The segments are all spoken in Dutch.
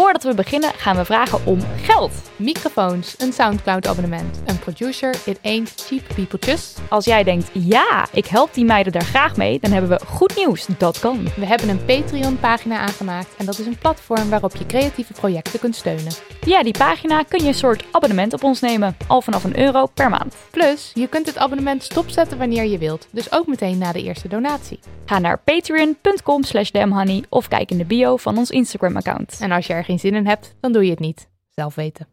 Voordat we beginnen gaan we vragen om geld. Microfoons, een Soundcloud-abonnement, een producer, it ain't cheap people just. Als jij denkt, ja, ik help die meiden daar graag mee, dan hebben we goed nieuws. Dat kan. We hebben een Patreon-pagina aangemaakt en dat is een platform waarop je creatieve projecten kunt steunen. Via die pagina kun je een soort abonnement op ons nemen, al vanaf een euro per maand. Plus, je kunt het abonnement stopzetten wanneer je wilt, dus ook meteen na de eerste donatie. Ga naar patreon.com slash damhoney of kijk in de bio van ons Instagram-account. En als je er geen zin in hebt, dan doe je het niet. Zelf weten.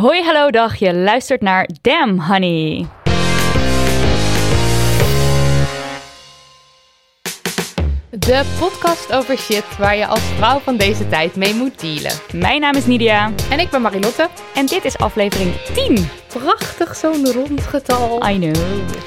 Hoi, hallo, dag. Je luistert naar Damn Honey. De podcast over shit waar je als vrouw van deze tijd mee moet dealen. Mijn naam is Nidia. En ik ben Marilotte. En dit is aflevering 10. Prachtig zo'n rond getal. I know.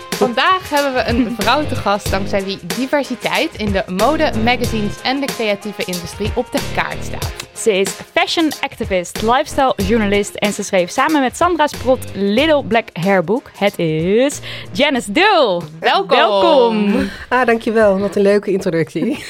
Vandaag hebben we een vrouw te gast dankzij wie diversiteit in de mode, magazines en de creatieve industrie op de kaart staat. Ze is fashion activist, lifestyle journalist en ze schreef samen met Sandra Sprot Little Black Hair Book. Het is Janice Dul. Welkom. Welkom. Ah, dankjewel. Wat een leuke introductie.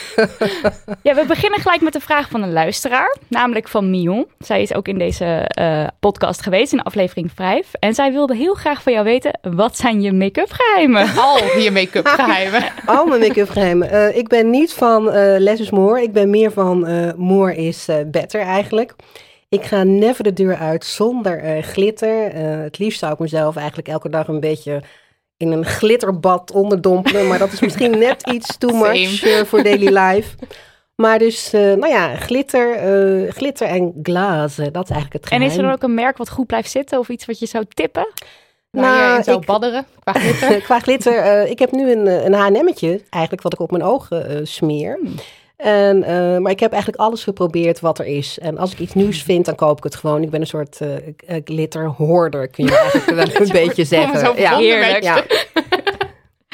ja, we beginnen gelijk met de vraag van een luisteraar, namelijk van Mion. Zij is ook in deze uh, podcast geweest, in aflevering 5. En zij wilde heel graag van jou weten, wat zijn je make-up geheimen? Al je make-up geheimen. Al mijn make-up geheimen. Uh, ik ben niet van uh, less is more. Ik ben meer van uh, more is better eigenlijk. Ik ga never de deur uit zonder glitter. het liefst zou ik mezelf eigenlijk elke dag een beetje in een glitterbad onderdompelen. Maar dat is misschien net iets too much voor daily life. Maar dus, uh, nou ja, glitter, uh, glitter en glazen, dat is eigenlijk het geheim. En is er dan ook een merk wat goed blijft zitten of iets wat je zou tippen? Nou, je zou ik, badderen qua glitter? qua glitter, uh, ik heb nu een, een H&M'tje eigenlijk wat ik op mijn ogen smeer. Hmm. En, maar ik heb eigenlijk alles geprobeerd wat er is. En als ik iets nieuws vind, dan koop ik het gewoon. Ik ben een soort glitterhoorder, kun je eigenlijk wel een beetje zeggen. Ja, heerlijk. Ja.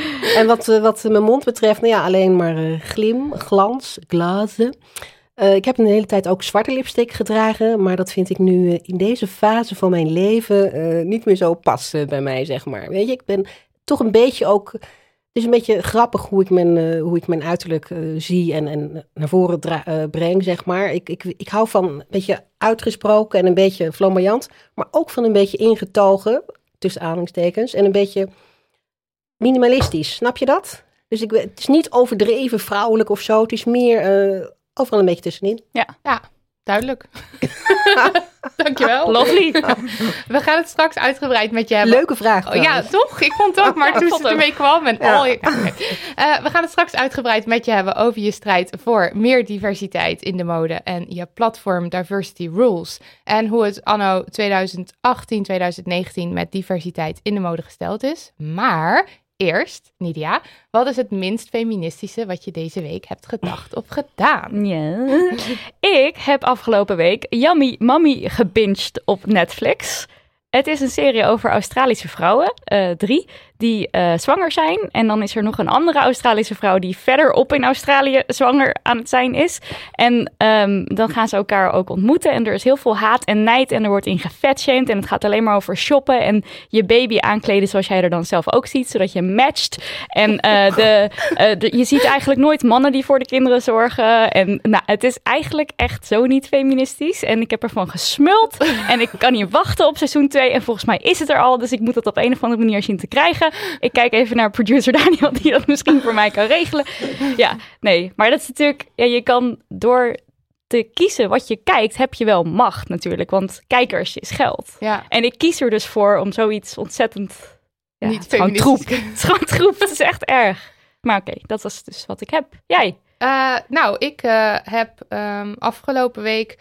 En wat, wat mijn mond betreft, nou ja, alleen maar uh, glim, glans, glazen. Uh, ik heb een hele tijd ook zwarte lipstick gedragen, maar dat vind ik nu in deze fase van mijn leven niet meer zo passen bij mij, zeg maar. Weet je, ik ben toch een beetje ook. Het is een beetje grappig hoe ik mijn, hoe ik mijn uiterlijk zie en, en naar voren breng, zeg maar. Ik, ik, ik hou van een beetje uitgesproken en een beetje flamboyant, maar ook van een beetje ingetogen, tussen aanhalingstekens, en een beetje minimalistisch, snap je dat? Dus ik, het is niet overdreven vrouwelijk of zo. Het is meer uh, overal een beetje tussenin. Ja, ja duidelijk. Dankjewel. Lovely. We gaan het straks uitgebreid met je hebben. Leuke vraag. Oh, ja, toch? Ik vond het ook, maar toen ze ermee kwam en ja. al je... Uh, we gaan het straks uitgebreid met je hebben over je strijd voor meer diversiteit in de mode en je platform Diversity Rules. En hoe het anno 2018, 2019 met diversiteit in de mode gesteld is. Maar Eerst, Nidia, wat is het minst feministische wat je deze week hebt gedacht of gedaan? Ja. Ik heb afgelopen week Yummy Mommy gebinged op Netflix. Het is een serie over Australische vrouwen, uh, drie, die uh, zwanger zijn. En dan is er nog een andere Australische vrouw die verderop in Australië zwanger aan het zijn is. En um, dan gaan ze elkaar ook ontmoeten. En er is heel veel haat en nijd. En er wordt in gefatshamed. En het gaat alleen maar over shoppen. En je baby aankleden zoals jij er dan zelf ook ziet. Zodat je matcht. En uh, de, de, je ziet eigenlijk nooit mannen die voor de kinderen zorgen. En nou, het is eigenlijk echt zo niet feministisch. En ik heb ervan gesmuld. en ik kan niet wachten op seizoen 2. En volgens mij is het er al. Dus ik moet het op een of andere manier zien te krijgen. Ik kijk even naar producer Daniel, die dat misschien voor mij kan regelen. Ja, nee. Maar dat is natuurlijk, ja, je kan door te kiezen wat je kijkt, heb je wel macht natuurlijk. Want kijkers is geld. Ja. En ik kies er dus voor om zoiets ontzettend... Ja, Niet gewoon troep. Het is gewoon troep. Het is echt erg. Maar oké, dat was dus wat ik heb. Jij? Eh, nou, ik eh, heb ehm, afgelopen week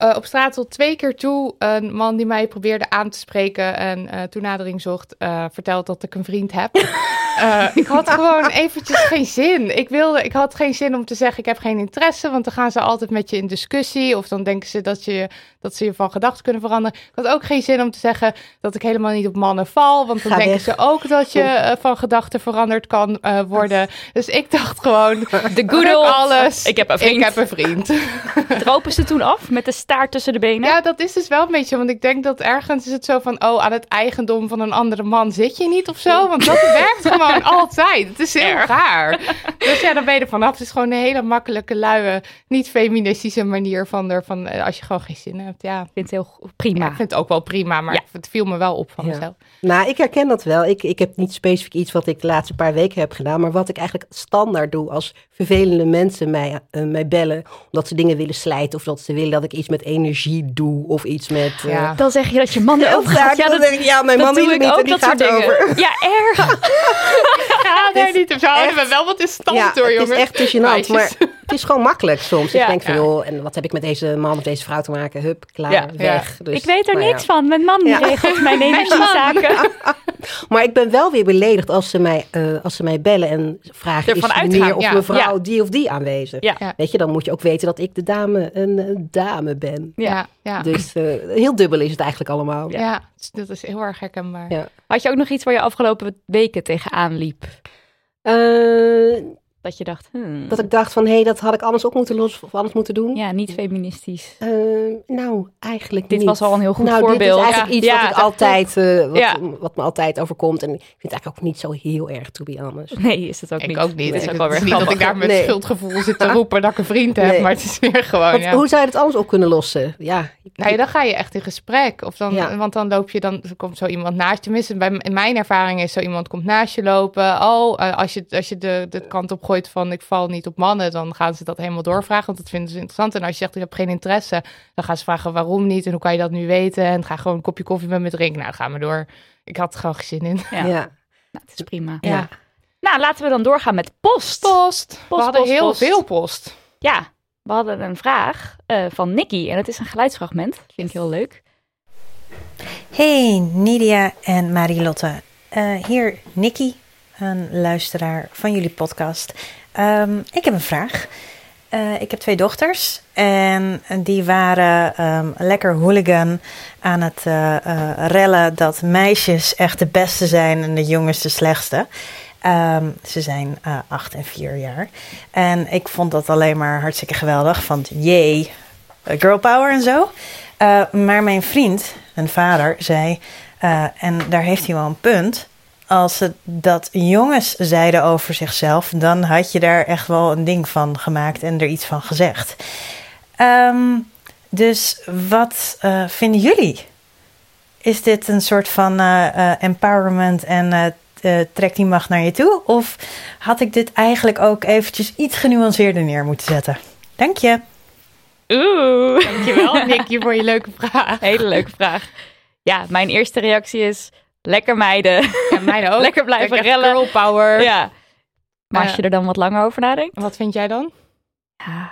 eh, op straat tot twee keer toe een man die mij probeerde aan te spreken en eh toenadering zocht, eh verteld dat ik een vriend heb. Eh, ik had gewoon eventjes geen zin. Ik, wilde, ik had geen zin om te zeggen ik heb geen interesse, want dan gaan ze altijd met je in discussie of dan denken ze dat, je, dat ze je van gedachten kunnen veranderen. Ik had ook geen zin om te zeggen dat ik helemaal niet op mannen val, want dan Ga denken weg. ze ook dat je van gedachten veranderd kan worden. Dus ik dacht gewoon, De good old- alles. Ik heb een vriend. Ik heb een vriend. Dropen ze toen af met de staart tussen de benen? Ja, dat is dus wel een beetje, want ik denk dat ergens is het zo van, oh, aan het eigendom van een andere man zit je niet of zo, want dat werkt gewoon altijd. Het is heel Erg. raar. Dus ja, dan ben je er vanaf. Het is gewoon een hele makkelijke, luie, niet feministische manier van er, van eh, als je gewoon geen zin hebt. Ja, Ik vind het heel prima. Ja, ik vind het ook wel prima, maar Ja. het viel me wel op van Ja. mezelf. Nou, ik herken dat wel. Ik, ik heb niet specifiek iets wat ik de laatste paar weken heb gedaan. Maar wat ik eigenlijk standaard doe als vervelende mensen mij, eh, mij bellen. Omdat ze dingen willen slijten. Of dat ze willen dat ik iets met energie doe. Of iets met... eh, Ja. Dan zeg je dat je man erover gaat. Ja, dan dat, denk ik, ja, mijn dat man doe wil ik het niet ook, en die dat soort gaat dingen. over. Ja, erg. Ja, nee, niet. Ze houden wel wat in stand Ja, hoor, het jongens. is echt te gênant. Maar het is gewoon makkelijk soms. Ja. ik denk van, Ja. joh, en wat heb ik met deze man of deze vrouw te maken? Hup, klaar, Ja. weg. Dus, ik weet er ja. niks van. Mijn man regelt mijn energiezaken. Maar ik ben wel weer beledigd als ze mij, eh, als ze mij bellen en vragen... Ervan is uitgaan, meneer of ja. mevrouw Ja. die of die aanwezig? Ja. Ja. Weet je, dan moet je ook weten dat ik de dame een, een dame ben. Ja. Ja, ja. Dus eh, heel dubbel is het eigenlijk allemaal. ja. dus dat is heel erg herkenbaar. Ja. Had je ook nog iets waar je afgelopen weken tegenaan liep? Eh, Dat je dacht, hmm, dat ik dacht van, hé, dat had ik anders ook moeten lossen of anders moeten doen. ja, niet feministisch. Eh, nou, eigenlijk Dit niet. was al een heel goed nou, voorbeeld. dit is eigenlijk Ja. iets Ja, wat ik altijd, eh, wat, Ja. wat me altijd overkomt. En ik vind het eigenlijk ook niet zo heel erg, to be honest. Nee, is het ook Ik niet. ook niet. Dat is ook wel is weer niet dat ik daar met Nee. schuldgevoel zit te roepen dat ik een vriend heb, Nee. maar het is weer gewoon. Want ja. Hoe zou je het anders op kunnen lossen? Ja, ik- Nou ja, dan ga je echt in gesprek. Of dan, Ja. Want dan loop je, dan komt zo iemand naast je. Tenminste, bij, mijn ervaring is zo iemand komt naast je lopen. Oh, eh, als je, als je de, de kant op gooit van ik val niet op mannen, dan gaan ze dat helemaal doorvragen. Want dat vinden ze interessant. En als je zegt ik heb geen interesse, dan gaan ze vragen waarom niet en hoe kan je dat nu weten. En ga gewoon een kopje koffie met me drinken. Nou, ga maar door. Ik had er gewoon geen zin in. Ja, ja. Nou, het is prima. Ja. Nou, laten we dan doorgaan met post. Post. We hadden post, heel post. veel post. Ja, we hadden een vraag eh, van Nicky en het is een geluidsfragment. Vind ik heel leuk. Hey Nidia en Marilotte. Eh, hier Nikki, een luisteraar van jullie podcast. Ehm, ik heb een vraag. Eh, ik heb twee dochters en die waren ehm, lekker hooligan aan het eh, rellen dat meisjes echt de beste zijn en de jongens de slechtste. Ehm, ze zijn acht en vier jaar. En ik vond dat alleen maar hartstikke geweldig. Want jee, girl power en zo. Maar mijn vriend, een vader, zei... en daar heeft hij wel een punt... als ze dat jongens zeiden over zichzelf... dan had je daar echt wel een ding van gemaakt... en er iets van gezegd. Ehm, dus wat eh, vinden jullie? Is dit een soort van eh, eh, empowerment en trek die macht naar je toe? Of had ik dit eigenlijk ook eventjes iets genuanceerder neer moeten zetten? Dank je. Oeh, Dankjewel, Nicky, voor je leuke vraag. hele leuke vraag. Ja, mijn eerste reactie is lekker meiden. En mij ook. Lekker blijven Echt rellen. Girl power. ja. Maar als je er dan wat langer over nadenkt. Wat vind jij dan? Ja,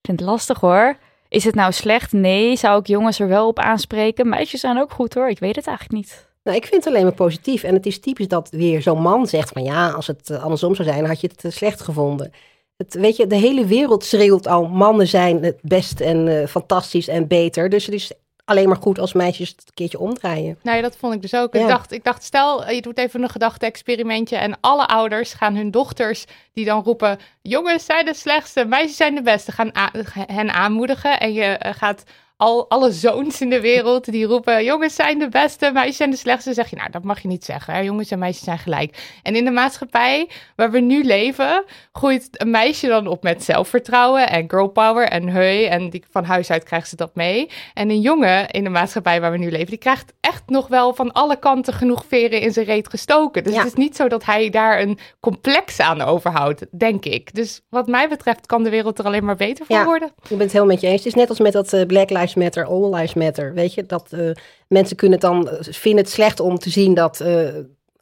ik vind het lastig hoor. Is het nou slecht? Nee. Zou ik jongens er wel op aanspreken? Meisjes zijn ook goed hoor. Ik weet het eigenlijk niet. Nou, ik vind het alleen maar positief. En het is typisch dat weer zo'n man zegt van ja, als het eh, andersom zou zijn, had je het eh, slecht gevonden. Het, weet je, de hele wereld schreeuwt al, mannen zijn het best en eh, fantastisch en beter. Dus het is alleen maar goed als meisjes het een keertje omdraaien. Nou ja, dat vond ik dus ook. Ja. Ik, dacht, ik dacht, stel, je doet even een gedachte-experimentje en alle ouders gaan hun dochters die dan roepen, jongens zijn de slechtste, meisjes zijn de beste, gaan hen aanmoedigen en je eh, gaat al alle zoons in de wereld die roepen, jongens zijn de beste, meisjes zijn de slechtste, zeg je, nou, dat mag je niet zeggen. Hè? Jongens en meisjes zijn gelijk. En in de maatschappij waar we nu leven, groeit een meisje dan op met zelfvertrouwen en girl power en heu en die, van huis uit krijgt ze dat mee. En een jongen in de maatschappij waar we nu leven, die krijgt echt nog wel van alle kanten genoeg veren in zijn reet gestoken. Dus Ja. het is niet zo dat hij daar een complex aan overhoudt, denk ik. Dus wat mij betreft kan de wereld er alleen maar beter van Ja. worden. Ik ben het helemaal met je eens. Het is net als met dat eh, Black Lives Matter, All Lives Matter. Weet je, dat eh, mensen kunnen het dan, eh, vinden het slecht om te zien dat... eh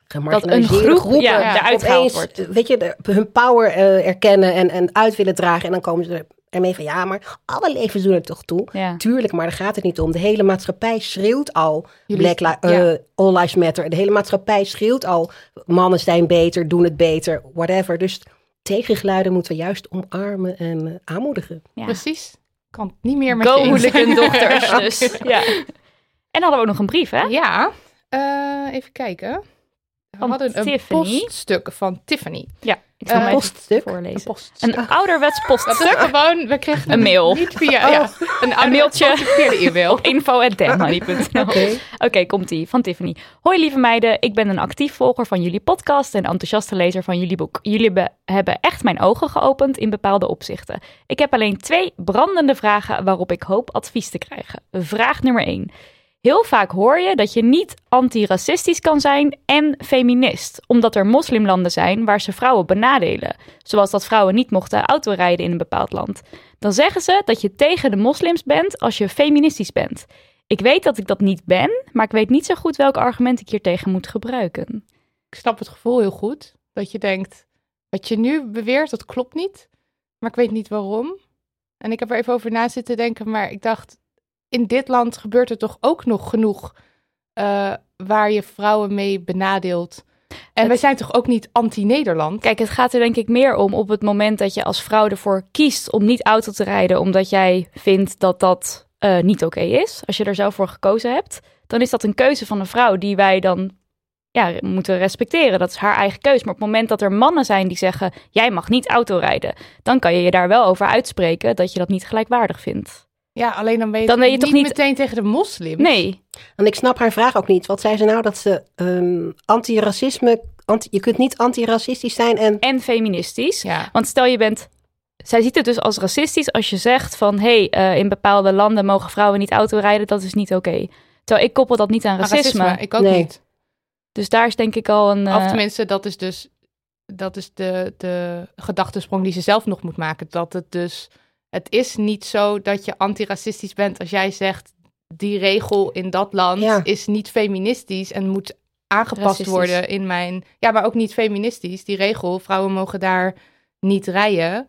gemarginaliseerde groep, groepen ja, opeens, wordt. weet je, de- hun power eh, erkennen en, en uit willen dragen. En dan komen ze er- ermee van, ja, maar alle levens doen er toch toe. Ja. Tuurlijk, maar daar gaat het niet om. De hele maatschappij schreeuwt al Jullie- Black Li- ja. All Lives Matter. De hele maatschappij schreeuwt al mannen zijn beter, doen het beter, whatever. Dus tegengeluiden moeten we juist omarmen en aanmoedigen. Ja. Precies. Kan het niet meer met Go je dochters. dus, ja. En dan hadden we ook nog een brief, hè? Ja, eh, even kijken. We Van hadden een Tiffany. poststuk van Tiffany. Ja, ik zal hem even poststuk? voorlezen. poststuk. Een ouderwets Dat is poststuk. gewoon, we kregen Een mail. Niet via, ja, een, Een mailtje. via de e-mail. Op Oké. Komt-ie. Van Tiffany. Hoi lieve meiden, ik ben een actief volger van jullie podcast en enthousiaste lezer van jullie boek. Jullie be- hebben echt mijn ogen geopend in bepaalde opzichten. Ik heb alleen twee brandende vragen waarop ik hoop advies te krijgen. Vraag nummer 1. Heel vaak hoor je dat je niet antiracistisch kan zijn en feminist, omdat er moslimlanden zijn waar ze vrouwen benadelen, zoals dat vrouwen niet mochten autorijden in een bepaald land. Dan zeggen ze dat je tegen de moslims bent als je feministisch bent. Ik weet dat ik dat niet ben, maar ik weet niet zo goed welk argument ik hier tegen moet gebruiken. Ik snap het gevoel heel goed. Dat je denkt, wat je nu beweert, dat klopt niet. Maar ik weet niet waarom. En ik heb er even over na zitten denken. Maar ik dacht, in dit land gebeurt er toch ook nog genoeg eh, waar je vrouwen mee benadeelt. En Het- wij zijn toch ook niet anti-Nederland? Kijk, het gaat er denk ik meer om op het moment dat je als vrouw ervoor kiest om niet auto te rijden, omdat jij vindt dat dat eh, niet oké is. Als je er zelf voor gekozen hebt, dan is dat een keuze van een vrouw die wij dan ja, moeten respecteren. Dat is haar eigen keuze. Maar op het moment dat er mannen zijn die zeggen: jij mag niet auto rijden, dan kan je je daar wel over uitspreken dat je dat niet gelijkwaardig vindt. Ja, alleen dan ben je, Dan ben je toch niet- meteen tegen de moslims. Nee, En ik snap haar vraag ook niet. Wat zei ze nou? Dat ze ehm antiracisme... Anti, je kunt niet antiracistisch zijn en... en feministisch. Ja, Want stel je bent. Zij ziet het dus als racistisch als je zegt van hé, hey, in bepaalde landen mogen vrouwen niet autorijden, dat is niet oké. Terwijl ik koppel dat niet aan racisme. Ik ook Nee. niet. Dus daar is denk ik al een. Of eh, tenminste, dat is dus dat is de, de gedachtesprong die ze zelf nog moet maken. Dat het dus, het is niet zo dat je antiracistisch bent als jij zegt, die regel in dat land Ja. is niet feministisch en moet aangepast worden in mijn, ja, maar ook niet feministisch. Die regel, vrouwen mogen daar niet rijden.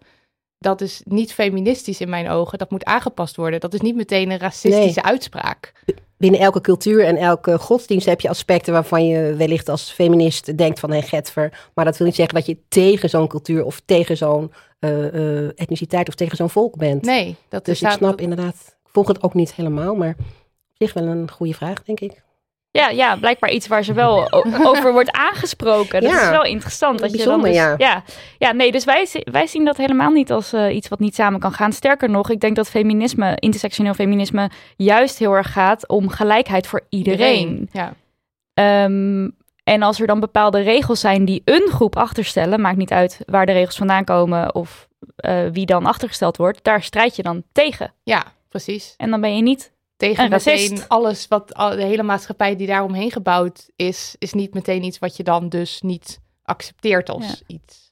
Dat is niet feministisch in mijn ogen. Dat moet aangepast worden. Dat is niet meteen een racistische uitspraak. Binnen elke cultuur en elke godsdienst heb je aspecten waarvan je wellicht als feminist denkt van... hé, getver. Maar dat wil niet zeggen dat je tegen zo'n cultuur of tegen zo'n eh, eh, etniciteit of tegen zo'n volk bent. Nee, dat Dus is ik snap dat- inderdaad, ik volg het ook niet helemaal, maar op zich wel een goede vraag, denk ik. ja, ja, blijkbaar iets waar ze wel over wordt aangesproken. Dat Ja. is wel interessant. Dat je dan dus, ja. ja. Ja, nee, dus wij, wij zien dat helemaal niet als eh, iets wat niet samen kan gaan. Sterker nog, ik denk dat feminisme, intersectioneel feminisme, juist heel erg gaat om gelijkheid voor iedereen. Ja. Ehm, en als er dan bepaalde regels zijn die een groep achterstellen, maakt niet uit waar de regels vandaan komen of eh, wie dan achtergesteld wordt, daar strijd je dan tegen. ja, precies. En dan ben je niet. tegen Een racist. meteen alles wat de hele maatschappij die daaromheen gebouwd is, is niet meteen iets wat je dan dus niet accepteert als Ja. iets.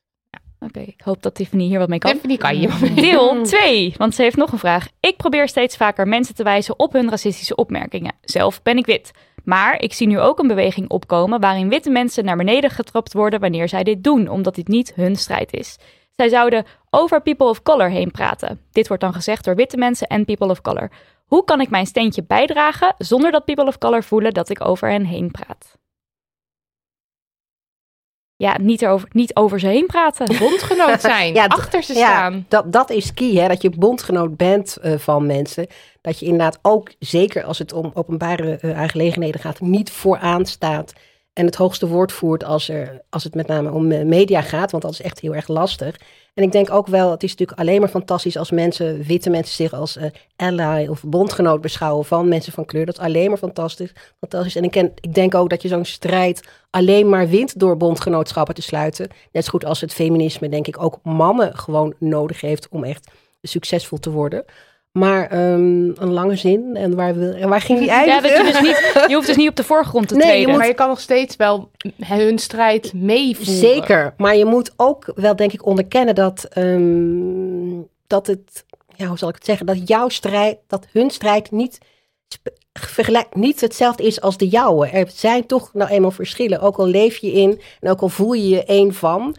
Oké, ik hoop dat Tiffany hier wat mee kan. Tiffany kan je. Deel 2, want ze heeft nog een vraag. Ik probeer steeds vaker mensen te wijzen op hun racistische opmerkingen. Zelf ben ik wit. Maar ik zie nu ook een beweging opkomen waarin witte mensen naar beneden getrapt worden wanneer zij dit doen, omdat dit niet hun strijd is. Zij zouden over people of color heen praten. Dit wordt dan gezegd door witte mensen en people of color. Hoe kan ik mijn steentje bijdragen zonder dat people of color voelen dat ik over hen heen praat? Ja, niet, erover, niet over ze heen praten. Bondgenoot zijn, Ja, achter ze Ja, staan. dat, dat is key, hè, dat je bondgenoot bent eh, van mensen. Dat je inderdaad ook, zeker als het om openbare eh, aangelegenheden gaat, niet vooraan staat. En het hoogste woord voert als, er, als het met name om eh, media gaat, want dat is echt heel erg lastig. En ik denk ook wel, het is natuurlijk alleen maar fantastisch als mensen, witte mensen zich als eh, ally of bondgenoot beschouwen van mensen van kleur. Dat is alleen maar fantastisch. fantastisch. En ik, ken, ik denk ook dat je zo'n strijd alleen maar wint door bondgenootschappen te sluiten. Net zo goed als het feminisme, denk ik, ook mannen gewoon nodig heeft om echt succesvol te worden. Maar ehm, een lange zin. En waar, wil, waar ging die Ja, eindigen? dat je, dus niet, je hoeft dus niet op de voorgrond te Nee, je treden. moet- Maar je kan nog steeds wel hun strijd meevoeren. Zeker. Maar je moet ook wel, denk ik, onderkennen dat, ehm, dat het, ja, hoe zal ik het zeggen, dat jouw strijd, dat hun strijd niet, vergelijk, niet hetzelfde is als de jouwe. Er zijn toch nou eenmaal verschillen. Ook al leef je in en ook al voel je je één van.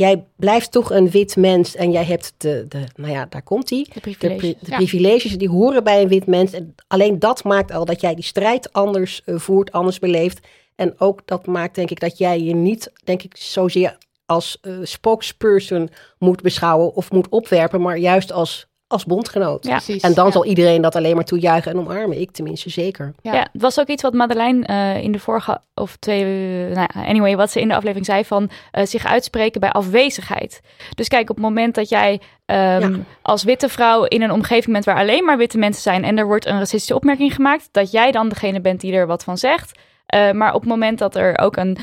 Jij blijft toch een wit mens en jij hebt de, de nou ja, daar komt hij. De De, privileges. pri- de Ja. privileges die horen bij een wit mens. En alleen dat maakt al dat jij die strijd anders eh, voert, anders beleeft. En ook dat maakt denk ik dat jij je niet, denk ik, zozeer als eh, spokesperson moet beschouwen of moet opwerpen, maar juist als, als bondgenoot. Ja. Precies. En dan ja. zal iedereen dat alleen maar toejuichen en omarmen. Ik tenminste zeker. Ja. Ja. het was ook iets wat Madeleine eh, in de vorige, of twee, eh, nou anyway, wat ze in de aflevering zei van eh, zich uitspreken bij afwezigheid. Dus kijk, op het moment dat jij ehm, als witte vrouw in een omgeving bent waar alleen maar witte mensen zijn en er wordt een racistische opmerking gemaakt, dat jij dan degene bent die er wat van zegt. Maar op het moment dat er ook een,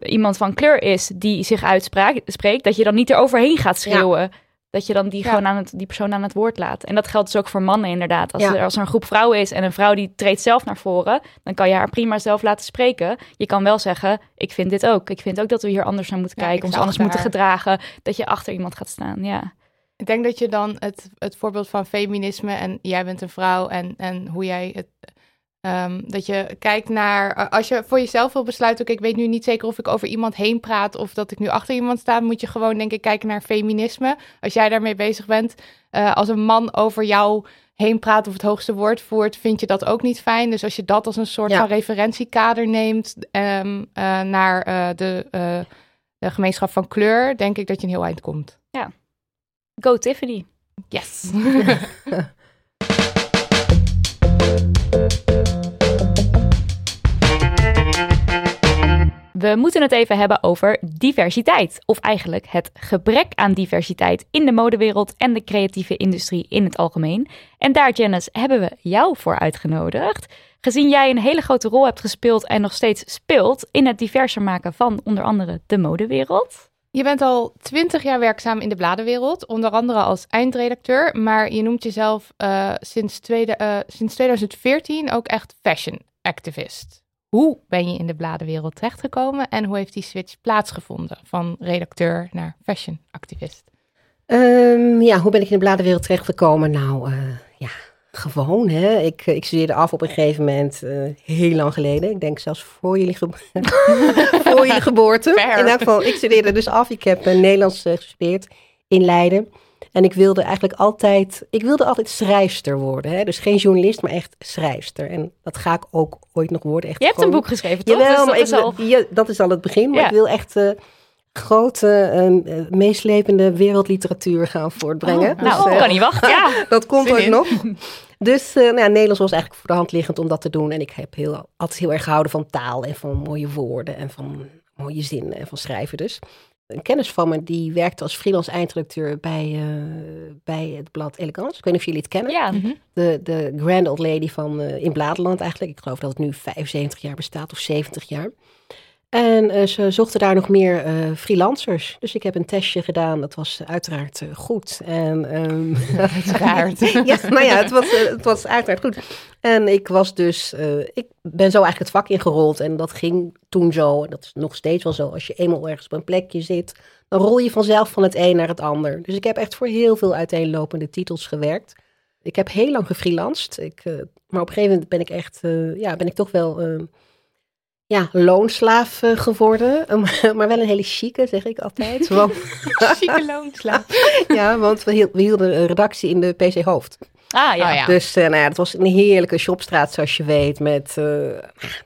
iemand van kleur is die zich uitspreekt, spreekt, dat je dan niet eroverheen gaat schreeuwen. Dat je dan die, Ja. gewoon aan het, die persoon aan het woord laat. En dat geldt dus ook voor mannen inderdaad. Als, Ja. er, als er een groep vrouwen is en een vrouw die treedt zelf naar voren, dan kan je haar prima zelf laten spreken. Je kan wel zeggen, ik vind dit ook. Ik vind ook dat we hier anders naar moeten Ja, kijken, ons anders moeten gedragen. Dat je achter iemand gaat staan, ja. Ik denk dat je dan het, het voorbeeld van feminisme en jij bent een vrouw en, en hoe jij het. Ehm, dat je kijkt naar. Als je voor jezelf wil besluiten, oké, ik weet nu niet zeker of ik over iemand heen praat of dat ik nu achter iemand sta, moet je gewoon, denk ik, kijken naar feminisme. Als jij daarmee bezig bent, eh, als een man over jou heen praat of het hoogste woord voert, vind je dat ook niet fijn. Dus als je dat als een soort Ja. van referentiekader neemt ehm, eh, naar eh, de, de gemeenschap van kleur, denk ik dat je een heel eind komt. Go Tiffany. Yes. We moeten het even hebben over diversiteit. Of eigenlijk het gebrek aan diversiteit in de modewereld en de creatieve industrie in het algemeen. En daar, Janice, hebben we jou voor uitgenodigd. Gezien jij een hele grote rol hebt gespeeld en nog steeds speelt in het diverser maken van onder andere de modewereld. Je bent al twintig jaar werkzaam in de bladenwereld, onder andere als eindredacteur, maar je noemt jezelf eh, sinds, tweede, eh, sinds 2014 ook echt fashion activist. Hoe ben je in de bladenwereld terechtgekomen en hoe heeft die switch plaatsgevonden van redacteur naar fashion activist? Ehm, ja, hoe ben ik in de bladenwereld terechtgekomen? Nou, eh, ja, gewoon hè. Ik, eh, ik studeerde af op een gegeven moment, eh, heel lang geleden. Ik denk zelfs voor jullie, ge- voor jullie geboorte. In elk geval, ik studeerde dus af. Ik heb Nederlands gestudeerd in Leiden. En ik wilde eigenlijk altijd, ik wilde altijd schrijfster worden. Hè? Dus geen journalist, maar echt schrijfster. En dat ga ik ook ooit nog worden. Echt Je hebt een boek geschreven, toch? Jawel, Dus dat maar is ik, al... ja, dat is al het begin. Maar Ja. ik wil echt eh, grote, eh, meeslepende wereldliteratuur gaan voortbrengen. Oh, Dus, Nou, ik kan niet wachten. Ja. dat komt ook in. nog. Dus eh, nou ja, Nederlands was eigenlijk voor de hand liggend om dat te doen. En ik heb heel, altijd heel erg gehouden van taal en van mooie woorden en van mooie zinnen en van schrijven dus. Een kennis van me die werkte als freelance eindredacteur bij, eh, bij het blad Elegance. Ik weet niet of jullie het kennen. ja. De, de grand old lady van eh, in Bladerland eigenlijk. Ik geloof dat het nu 75 jaar bestaat of 70 jaar. En eh, ze zochten daar nog meer eh, freelancers. Dus ik heb een testje gedaan. Dat was uiteraard eh, goed. En, ehm, Uiteraard. ja, nou ja, het was, het was uiteraard goed. En ik was dus, ik ben zo eigenlijk het vak ingerold. En dat ging toen zo. En dat is nog steeds wel zo. Als je eenmaal ergens op een plekje zit, dan rol je vanzelf van het een naar het ander. Dus ik heb echt voor heel veel uiteenlopende titels gewerkt. Ik heb heel lang gefreelanced. Ik, maar op een gegeven moment ben ik echt, ja, ben ik toch wel, eh, ja, loonslaaf eh, geworden. maar wel een hele chique, zeg ik altijd. Want, Chique loonslaaf. ja, want we, hiel- we hielden een redactie in de PC Hoofd. Ah ja. Oh, ja. Dus eh, nou ja, het was een heerlijke shopstraat, zoals je weet, met eh,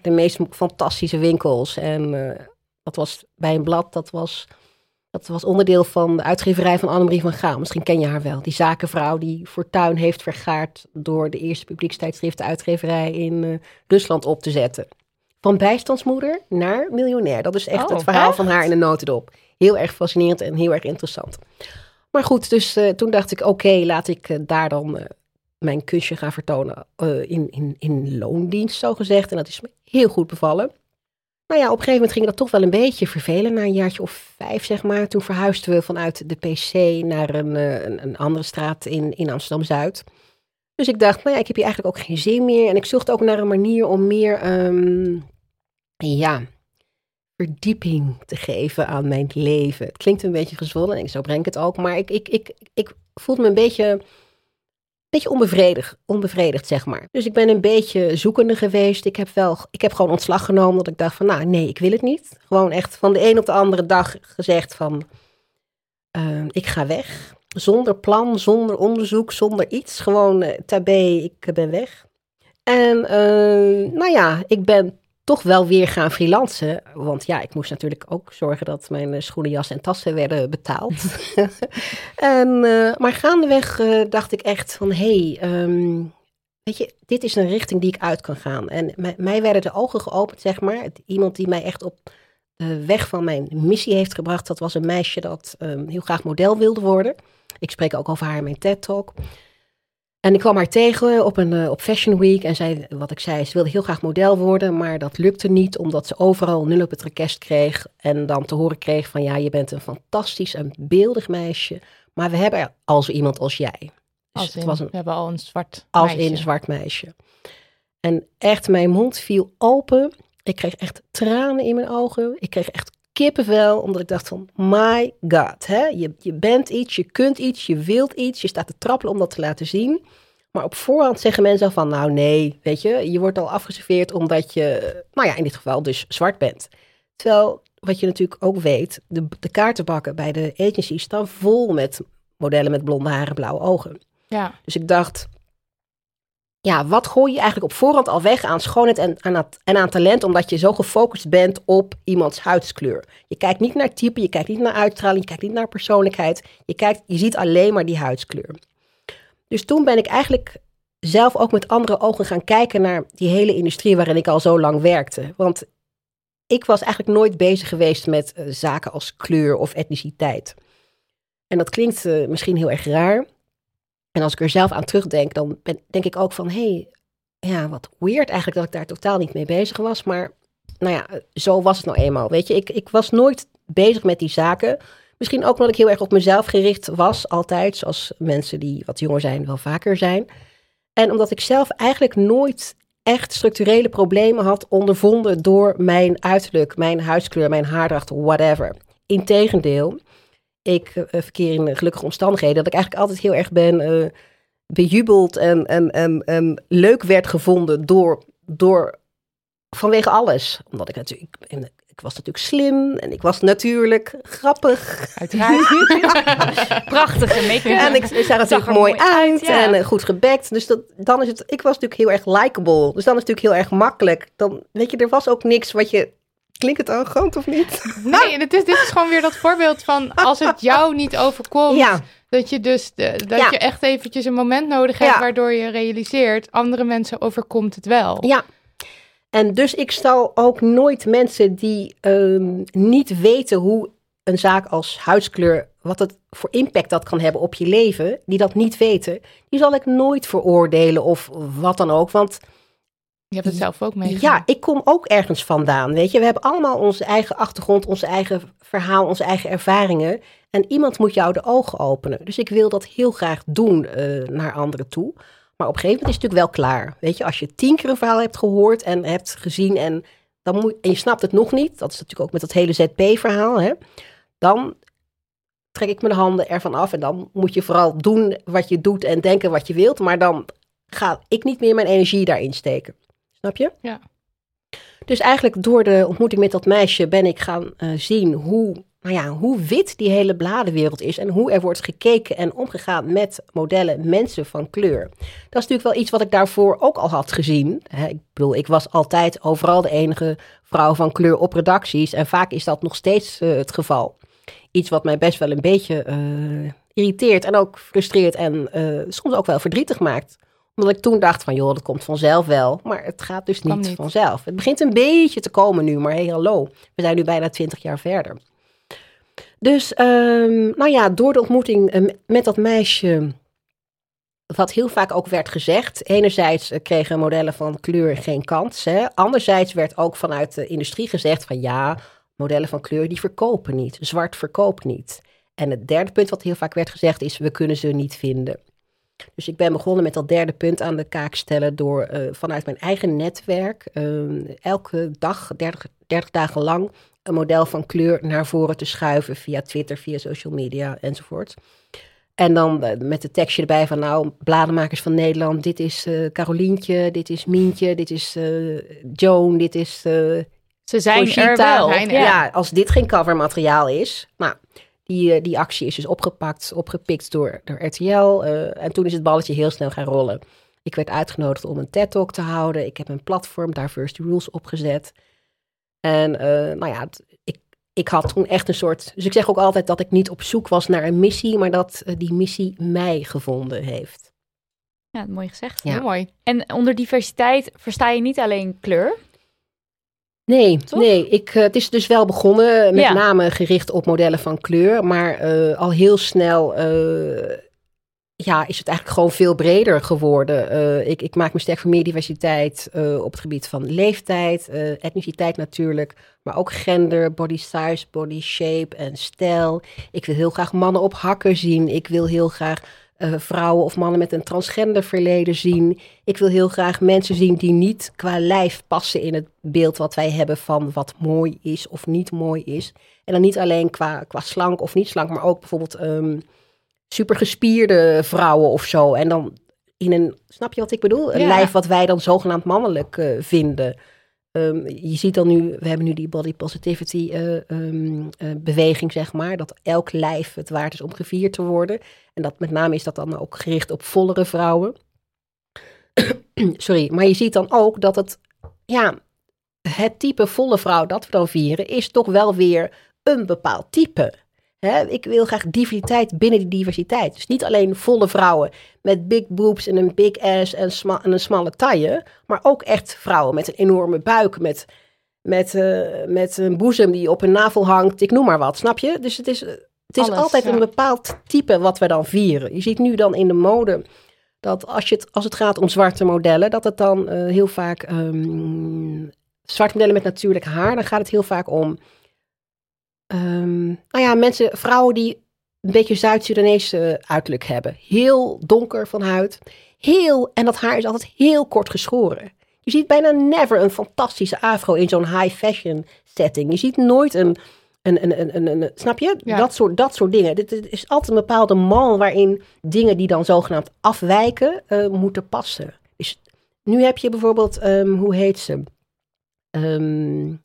de meest fantastische winkels. En eh, dat was bij een blad, dat was, dat was onderdeel van de uitgeverij van Annemarie van Gaal. Misschien ken je haar wel. Die zakenvrouw die fortuin heeft vergaard door de eerste publiekstijdschriften uitgeverij in eh, Rusland op te zetten. Van bijstandsmoeder naar miljonair. Dat is echt Oh, het verhaal echt? van haar in de notendop. Heel erg fascinerend en heel erg interessant. Maar goed, dus eh, toen dacht ik, oké, laat ik eh, daar dan eh, mijn kunstje gaan vertonen in, in, in loondienst, zo gezegd. En dat is me heel goed bevallen. Nou ja, op een gegeven moment ging dat toch wel een beetje vervelen. Na een jaartje of vijf, zeg maar. Toen verhuisden we vanuit de PC naar een, een, een andere straat in, in Amsterdam-Zuid. Dus ik dacht, nou ja, ik heb hier eigenlijk ook geen zin meer. En ik zocht ook naar een manier om meer, ehm, ja, verdieping te geven aan mijn leven. Het klinkt een beetje gezwollen en zo breng ik het ook. Maar ik, ik, ik, ik voelde me een beetje beetje onbevredigd, onbevredigd, zeg maar. Dus ik ben een beetje zoekende geweest. Ik heb wel, ik heb gewoon ontslag genomen dat ik dacht van, nou nee, ik wil het niet. Gewoon echt van de een op de andere dag gezegd van, uh, ik ga weg. Zonder plan, zonder onderzoek, zonder iets. Gewoon uh, tabé, ik ben weg. En uh, nou ja, ik ben toch wel weer gaan freelancen. Want ja, ik moest natuurlijk ook zorgen dat mijn eh, schoenen, jas en tassen werden betaald. en, uh, maar gaandeweg uh, dacht ik echt van, hé, hey, um, weet je, dit is een richting die ik uit kan gaan. En mij, werden de ogen geopend, zeg maar. Iemand die mij echt op de weg van mijn missie heeft gebracht, dat was een meisje dat um, heel graag model wilde worden. Ik spreek ook over haar in mijn TED-talk. En ik kwam haar tegen op, een, uh, op Fashion Week en zei, wat ik zei, ze wilde heel graag model worden, maar dat lukte niet omdat ze overal nul op het rekest kreeg en dan te horen kreeg van ja, je bent een fantastisch en beeldig meisje, maar we hebben al zo iemand als jij. Dus als in, het was een, we hebben al een zwart als meisje. in een zwart meisje. En echt, mijn mond viel open. Ik kreeg echt tranen in mijn ogen. Ik kreeg echt kippenvel, omdat ik dacht van, my god, hè? Je, je bent iets, je kunt iets, je wilt iets, je staat te trappelen om dat te laten zien. Maar op voorhand zeggen mensen al van, nou nee, weet je, je wordt al afgeserveerd omdat je, nou ja, in dit geval dus zwart bent. Terwijl, wat je natuurlijk ook weet, de, de kaartenbakken bij de agencies staan vol met modellen met blonde haren, blauwe ogen. Ja. Dus ik dacht, ja, wat gooi je eigenlijk op voorhand al weg aan schoonheid en aan, aan talent, omdat je zo gefocust bent op iemands huidskleur? Je kijkt niet naar type, je kijkt niet naar uitstraling, je kijkt niet naar persoonlijkheid. Je, kijkt, je ziet alleen maar die huidskleur. Dus toen ben ik eigenlijk zelf ook met andere ogen gaan kijken naar die hele industrie waarin ik al zo lang werkte. Want ik was eigenlijk nooit bezig geweest met uh, zaken als kleur of etniciteit. En dat klinkt uh, misschien heel erg raar. En als ik er zelf aan terugdenk, dan denk ik ook van, hé, hey, ja, wat weird eigenlijk dat ik daar totaal niet mee bezig was. Maar nou ja, zo was het nou eenmaal. Weet je, ik, ik was nooit bezig met die zaken. Misschien ook omdat ik heel erg op mezelf gericht was, altijd, zoals mensen die wat jonger zijn wel vaker zijn. En omdat ik zelf eigenlijk nooit echt structurele problemen had ondervonden door mijn uiterlijk, mijn huidskleur, mijn haardracht, whatever. Integendeel, ik uh, verkeer in gelukkige omstandigheden, dat ik eigenlijk altijd heel erg ben uh, bejubeld en, en, en, en leuk werd gevonden door, door vanwege alles. Omdat ik natuurlijk, ik was natuurlijk slim en ik was natuurlijk grappig. Uiteraard. Prachtige make-up. En ik, ik zag er natuurlijk mooi uit, uit ja. en uh, goed gebekt. Dus dat, dan is het, ik was natuurlijk heel erg likable. Dus dan is het natuurlijk heel erg makkelijk. Dan, weet je, er was ook niks wat je Klinkt het arrogant of niet? Nee, het is, dit is gewoon weer dat voorbeeld van als het jou niet overkomt. Ja. Dat je dus de, dat ja. je echt eventjes een moment nodig hebt Ja. waardoor je realiseert, andere mensen overkomt het wel. Ja. En dus ik zal ook nooit mensen die um, niet weten hoe een zaak als huidskleur, wat het voor impact dat kan hebben op je leven, die dat niet weten, die zal ik nooit veroordelen of wat dan ook. Want Je hebt het zelf ook meegemaakt. ja, ik kom ook ergens vandaan. Weet je, we hebben allemaal onze eigen achtergrond, onze eigen verhaal, onze eigen ervaringen. En iemand moet jou de ogen openen. Dus ik wil dat heel graag doen uh, naar anderen toe. Maar op een gegeven moment is het natuurlijk wel klaar. Weet je, als je tien keer een verhaal hebt gehoord en hebt gezien en, dan moet, en je snapt het nog niet. Dat is natuurlijk ook met dat hele ZP-verhaal. Hè, dan trek ik mijn handen ervan af. En dan moet je vooral doen wat je doet en denken wat je wilt. Maar dan ga ik niet meer mijn energie daarin steken. Snap je? Ja. Dus eigenlijk door de ontmoeting met dat meisje ben ik gaan uh, zien hoe, nou ja, hoe wit die hele bladenwereld is. En hoe er wordt gekeken en omgegaan met modellen, mensen van kleur. Dat is natuurlijk wel iets wat ik daarvoor ook al had gezien. Hè, ik bedoel, ik was altijd overal de enige vrouw van kleur op redacties. En vaak is dat nog steeds uh, het geval. Iets wat mij best wel een beetje uh, irriteert en ook frustreert en soms ook wel verdrietig maakt omdat ik toen dacht van, joh, dat komt vanzelf wel. Maar het gaat dus niet, niet, vanzelf. Het begint een beetje te komen nu, maar hey, hallo. We zijn nu bijna twintig jaar verder. Dus, um, nou ja, door de ontmoeting uh, met dat meisje... Wat heel vaak ook werd gezegd. Enerzijds uh, kregen modellen van kleur geen kans. Hè. Anderzijds werd ook vanuit de industrie gezegd van... ja, modellen van kleur die verkopen niet. Zwart verkoopt niet. En het derde punt wat heel vaak werd gezegd is... we kunnen ze niet vinden. Dus ik ben begonnen met dat derde punt aan de kaak stellen door uh, vanuit mijn eigen netwerk uh, elke dag, 30, 30 dagen lang, een model van kleur naar voren te schuiven via Twitter, via social media enzovoort. En dan uh, met de tekstje erbij van nou, bladenmakers van Nederland, dit is uh, Carolientje, dit is Mientje, dit is uh, Joan, dit is Ze zijn er wel. Ja. ja, als dit geen covermateriaal is, nou, die, die actie is dus opgepakt, opgepikt door, door RTL. en toen is het balletje heel snel gaan rollen. Ik werd uitgenodigd om een TED-talk te houden. Ik heb een platform, Diversity Rules, opgezet. En nou ja, het, ik, ik had toen echt een soort. Dus ik zeg ook altijd dat ik niet op zoek was naar een missie, maar dat uh, die missie mij gevonden heeft. Ja, mooi gezegd. Ja. Heel mooi. En onder diversiteit versta je niet alleen kleur? Nee, Toch? nee. Ik, uh, het is dus wel begonnen met Ja. name gericht op modellen van kleur, maar uh, al heel snel uh, ja, is het eigenlijk gewoon veel breder geworden. Uh, ik, ik, maak me sterk voor meer diversiteit op het gebied van leeftijd, etniciteit natuurlijk, maar ook gender, body size, body shape en stijl. Ik wil heel graag mannen op hakken zien. Ik wil heel graag uh, vrouwen of mannen met een transgender verleden zien. Ik wil heel graag mensen zien die niet qua lijf passen in het beeld wat wij hebben van wat mooi is of niet mooi is. En dan niet alleen qua, qua slank of niet slank, maar ook bijvoorbeeld... Um, super gespierde vrouwen of zo. En dan in een, snap je wat ik bedoel? Een Ja. lijf wat wij dan zogenaamd mannelijk uh, vinden. Um, je ziet dan nu, we hebben nu die body positivity uh, um, uh, beweging, zeg maar. Dat elk lijf het waard is om gevierd te worden. En dat met name is dat dan ook gericht op vollere vrouwen. Sorry, maar je ziet dan ook dat het, ja, het type volle vrouw dat we dan vieren, is toch wel weer een bepaald type. Ik wil graag diversiteit binnen die diversiteit. Dus niet alleen volle vrouwen met big boobs en een big ass en, sma en een smalle taille. Maar ook echt vrouwen met een enorme buik. Met, met, uh, met een boezem die op een navel hangt. Ik noem maar wat, snap je? Dus het is, het is Alles, altijd ja. een bepaald type wat we dan vieren. Je ziet nu dan in de mode dat als, je het, als het gaat om zwarte modellen... dat het dan uh, heel vaak... Um, zwarte modellen met natuurlijk haar, dan gaat het heel vaak om... Um, nou ja, mensen, vrouwen die een beetje Zuid-Sudanese uiterlijk hebben. Heel donker van huid. Heel, en dat haar is altijd heel kort geschoren. Je ziet bijna never een fantastische afro in zo'n high fashion setting. Je ziet nooit een, een, een, een, een, een snap je? Ja. Dat, soort, dat soort dingen. Dit, is altijd een bepaalde mal waarin dingen die dan zogenaamd afwijken, uh, moeten passen. Dus nu heb je bijvoorbeeld, um, hoe heet ze? Um,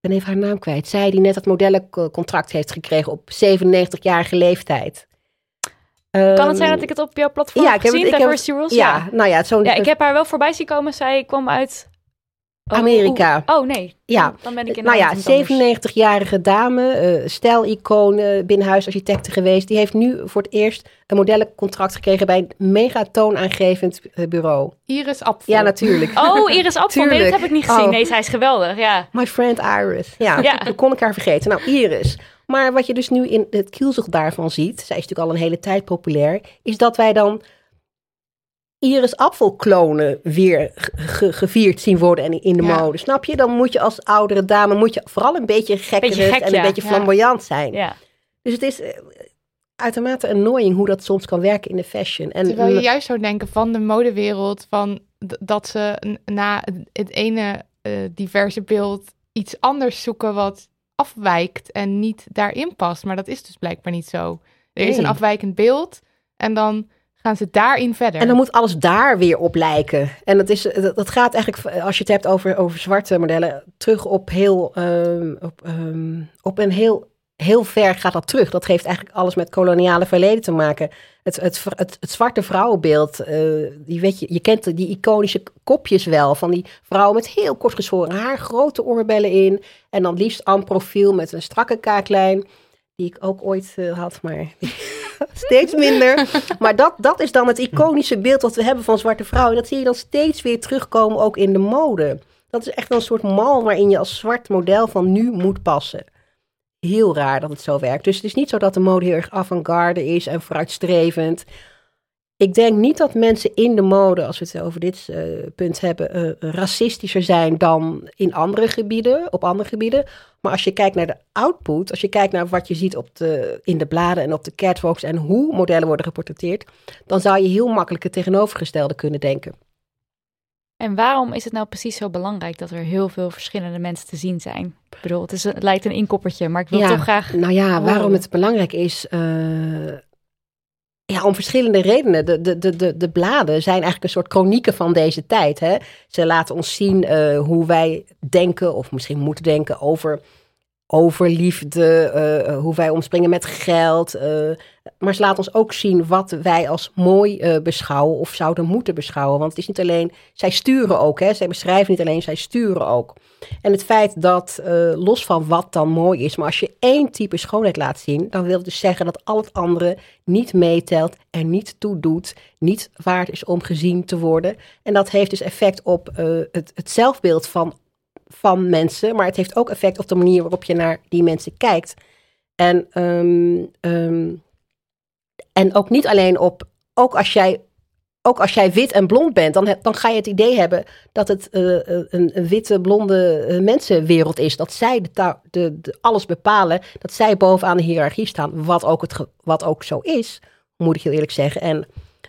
ben even haar naam kwijt. Zij die net dat modellencontract heeft gekregen op 97-jarige leeftijd. Um, kan het zijn dat ik het op jouw platform ja, heb gezien, het, Diversity Rules? Ja, ja, nou ja. Zo ja, ik heb haar wel voorbij zien komen. Zij kwam uit... Oh, Amerika. Oh, oh, nee. Ja. Dan ben ik in Nou ja, 97-jarige dame, uh, stijlicoon, uh, binnenhuisarchitecte geweest. Die heeft nu voor het eerst een modellencontract gekregen bij een mega toonaangevend uh, bureau. Iris Apfel. Ja, natuurlijk. Oh, Iris Apfel. nee, dat heb ik niet gezien. Oh. Nee, zij is geweldig, ja. My friend Iris. Ja, ja. dan kon ik haar vergeten. Nou, Iris. Maar wat je dus nu in het kielzog daarvan ziet, zij is natuurlijk al een hele tijd populair, is dat wij dan Iris Apfelklonen weer ge gevierd zien worden en in de Ja. mode. Snap je? Dan moet je als oudere dame moet je vooral een beetje gekkerig Beetje gek, en een ja. beetje Ja. flamboyant zijn. ja. Dus het is uh, uitermate annoying hoe dat soms kan werken in de fashion. En Terwijl je juist zou denken van de modewereld, van dat ze na het ene uh, diverse beeld iets anders zoeken wat afwijkt en niet daarin past. Maar dat is dus blijkbaar niet zo. Er is een afwijkend beeld en dan gaan ze daarin verder. En dan moet alles daar weer op lijken. En dat, is, dat, gaat eigenlijk, als je het hebt over, over zwarte modellen, terug op heel, um, op, um, op een heel, heel ver gaat dat terug. Dat heeft eigenlijk alles met koloniale verleden te maken. Het, het, het, zwarte vrouwenbeeld, uh, die weet je, je kent die iconische kopjes wel, van die vrouwen met heel kort geschoren haar, grote oorbellen in, en dan liefst aan profiel met een strakke kaaklijn, die ik ook ooit uh, had, maar steeds minder. Maar dat, dat is dan het iconische beeld wat we hebben van zwarte vrouwen. Dat zie je dan steeds weer terugkomen ook in de mode. Dat is echt een soort mal waarin je als zwart model van nu moet passen. Heel raar dat het zo werkt. Dus het is niet zo dat de mode heel erg avant-garde is en vooruitstrevend. Ik denk niet dat mensen in de mode, als we het over dit uh, punt hebben, uh, racistischer zijn dan in andere gebieden, op andere gebieden. Maar als je kijkt naar de output, als je kijkt naar wat je ziet op de, in de bladen en op de catwalks en hoe modellen worden geportretteerd, dan zou je heel makkelijk het tegenovergestelde kunnen denken. En waarom is het nou precies zo belangrijk dat er heel veel verschillende mensen te zien zijn? Ik bedoel, het, is, het lijkt een inkoppertje, maar ik wil toch graag. Nou ja, waarom het belangrijk is. Uh, ja, om verschillende redenen. De, de, de, de, de bladen zijn eigenlijk een soort chronieken van deze tijd. Hè? Ze laten ons zien uh, hoe wij denken, of misschien moeten denken, over, over liefde, uh, hoe wij omspringen met geld. Uh, maar ze laten ons ook zien wat wij als mooi beschouwen of zouden moeten beschouwen. Want het is niet alleen, zij sturen ook, hè? zij beschrijven niet alleen, zij sturen ook. En het feit dat, los van wat dan mooi is, maar als je één type schoonheid laat zien, dan wil het dus zeggen dat al het andere niet meetelt en niet toedoet, niet waard is om gezien te worden. En dat heeft dus effect op het, het zelfbeeld van, van mensen, maar het heeft ook effect op de manier waarop je naar die mensen kijkt. En, um, um, en ook niet alleen op, ook als jij ook als jij wit en blond bent, dan, dan ga je het idee hebben dat het uh, een, een, witte, blonde uh, mensenwereld is. Dat zij de, de, de, alles bepalen, dat zij bovenaan de hiërarchie staan, wat ook, het, wat ook zo is, moet ik heel eerlijk zeggen. En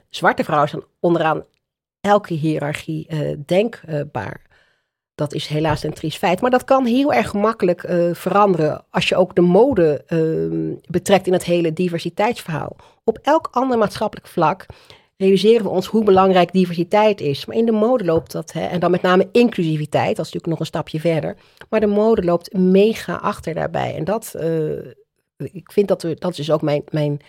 zwarte vrouwen zijn onderaan elke hiërarchie denkbaar. Dat is helaas een triest feit. Maar dat kan heel erg gemakkelijk veranderen als je ook de mode ehm, betrekt in het hele diversiteitsverhaal. Op elk ander maatschappelijk vlak realiseren we ons hoe belangrijk diversiteit is. Maar in de mode loopt dat, hè, en dan met name inclusiviteit, dat is natuurlijk nog een stapje verder. Maar de mode loopt mega achter daarbij. En dat, uh, ik vind dat, we, dat is dus ook mijn, mijn,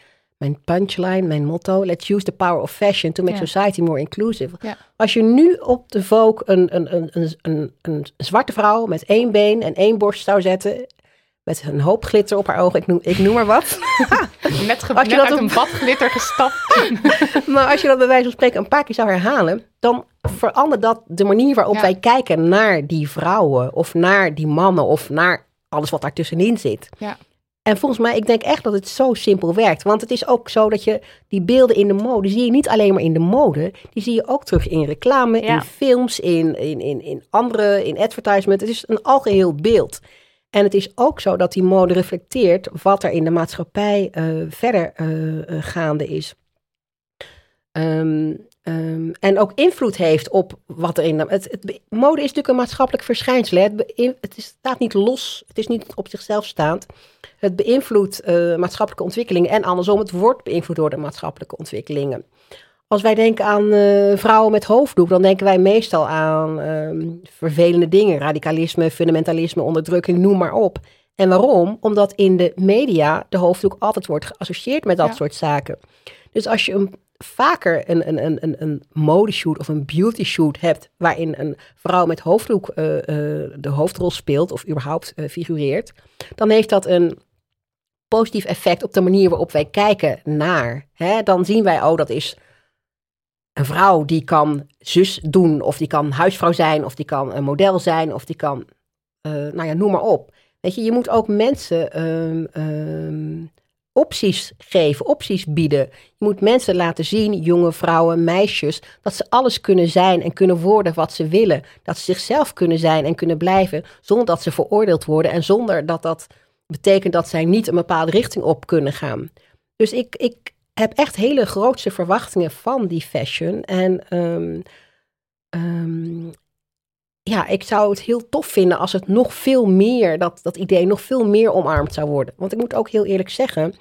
mijn punchline, mijn motto. Let's use the power of fashion to make society more inclusive. Ja. Als je nu op de Vogue een, een, een, een, een, een zwarte vrouw met één been en één borst zou zetten met een hoop glitter op haar ogen. Ik noem, ik noem maar wat. net ge- als je net dat een bad glitter gestapt. maar als je dat bij wijze van spreken een paar keer zou herhalen, dan verandert dat de manier waarop wij kijken naar die vrouwen of naar die mannen of naar alles wat daartussenin zit. Ja. En volgens mij, ik denk echt dat het zo simpel werkt. Want het is ook zo dat je die beelden in de mode, zie je niet alleen maar in de mode, die zie je ook terug in reclame, in films, in, in, in, in andere, in advertisement. Het is een algeheel beeld. En het is ook zo dat die mode reflecteert wat er in de maatschappij uh, verder uh, gaande is. Um, um, en ook invloed heeft op wat er in. Het, het, mode is natuurlijk een maatschappelijk verschijnsel. Hè. Het, het is, staat niet los, het is niet op zichzelf staand. Het beïnvloedt maatschappelijke ontwikkelingen en andersom, het wordt beïnvloed door de maatschappelijke ontwikkelingen. Als wij denken aan uh, vrouwen met hoofddoek, dan denken wij meestal aan uh, vervelende dingen. Radicalisme, fundamentalisme, onderdrukking, noem maar op. En waarom? Omdat in de media de hoofddoek altijd wordt geassocieerd met dat ja. soort zaken. Dus als je een, vaker een, een, een, een, modeshoot of een beauty shoot hebt... waarin een vrouw met hoofddoek uh, de hoofdrol speelt of überhaupt figureert... dan heeft dat een positief effect op de manier waarop wij kijken naar. Hè? Dan zien wij, oh, dat is een vrouw die kan zus doen, of die kan huisvrouw zijn, of die kan een model zijn, of die kan, nou ja, noem maar op. Weet je, je moet ook mensen um, um, opties geven, opties bieden. Je moet mensen laten zien, jonge vrouwen, meisjes, dat ze alles kunnen zijn en kunnen worden wat ze willen. Dat ze zichzelf kunnen zijn en kunnen blijven, zonder dat ze veroordeeld worden en zonder dat dat betekent dat zij niet een bepaalde richting op kunnen gaan. Dus ik, ik, heb echt hele grootse verwachtingen van die fashion. En um, um, ja, ik zou het heel tof vinden als het nog veel meer, dat, dat idee nog veel meer omarmd zou worden. Want ik moet ook heel eerlijk zeggen,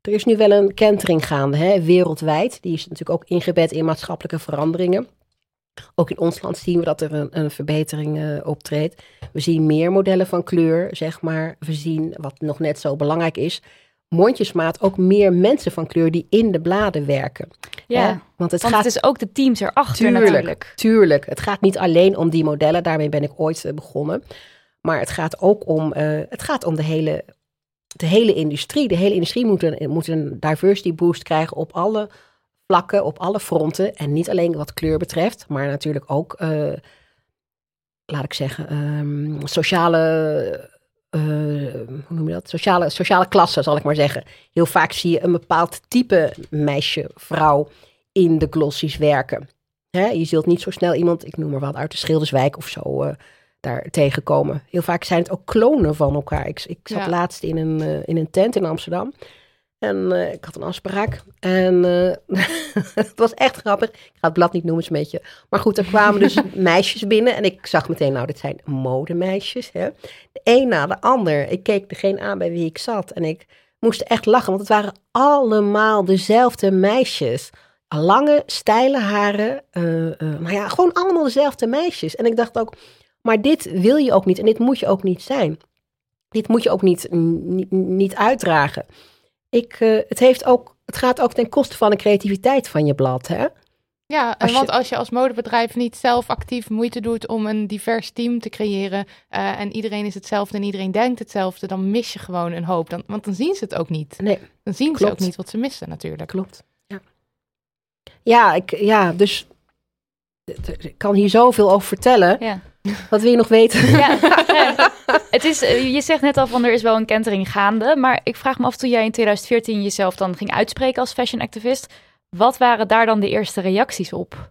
er is nu wel een kentering gaande, hè, wereldwijd. Die is natuurlijk ook ingebed in maatschappelijke veranderingen. Ook in ons land zien we dat er een, een verbetering uh, optreedt. We zien meer modellen van kleur, zeg maar. We zien, wat nog net zo belangrijk is, mondjesmaat ook meer mensen van kleur die in de bladen werken. Ja, want, het, want gaat, het is ook de teams erachter tuurlijk, natuurlijk. Tuurlijk, het gaat niet alleen om die modellen, daarmee ben ik ooit uh, begonnen. Maar het gaat ook om, uh, het gaat om de hele, de hele industrie. De hele industrie moet een, moet een diversity boost krijgen op alle vlakken, op alle fronten. En niet alleen wat kleur betreft, maar natuurlijk ook, uh, laat ik zeggen, um, sociale uh, hoe noem je dat? Sociale, sociale klasse, zal ik maar zeggen. Heel vaak zie je een bepaald type meisje, vrouw in de glossies werken. Hè, je zult niet zo snel iemand, ik noem maar wat, uit de Schilderswijk of zo uh, daar tegenkomen. Heel vaak zijn het ook klonen van elkaar. Ik, ik zat laatst in een, uh, in een tent in Amsterdam. En uh, ik had een afspraak. En het was echt grappig. Ik ga het blad niet noemen, is een beetje. Maar goed, er kwamen dus meisjes binnen. En ik zag meteen, nou, dit zijn modemeisjes. Hè? De een na de ander. Ik keek degene aan bij wie ik zat. En ik moest echt lachen, want het waren allemaal dezelfde meisjes lange, steile haren. Uh, maar ja, gewoon allemaal dezelfde meisjes. En ik dacht ook, maar dit wil je ook niet en dit moet je ook niet zijn. Dit moet je ook niet, niet, niet uitdragen. Ik, uh, het, heeft ook, het gaat ook ten koste van de creativiteit van je blad, hè? Ja, als want als je als modebedrijf niet zelf actief moeite doet om een divers team te creëren uh, en iedereen is hetzelfde en iedereen denkt hetzelfde, dan mis je gewoon een hoop. Dan, want dan zien ze het ook niet. Nee, dan zien klopt. ze ook niet wat ze missen natuurlijk. Klopt. Ja, ik, ja dus ik kan hier zoveel over vertellen. Ja. Wat wil je nog weten? Ja. Het is, eh, je zegt net al van er is wel een kentering gaande. Maar ik vraag me af, toen jij in 2014 jezelf dan ging uitspreken als fashion activist. Wat waren daar dan de eerste reacties op?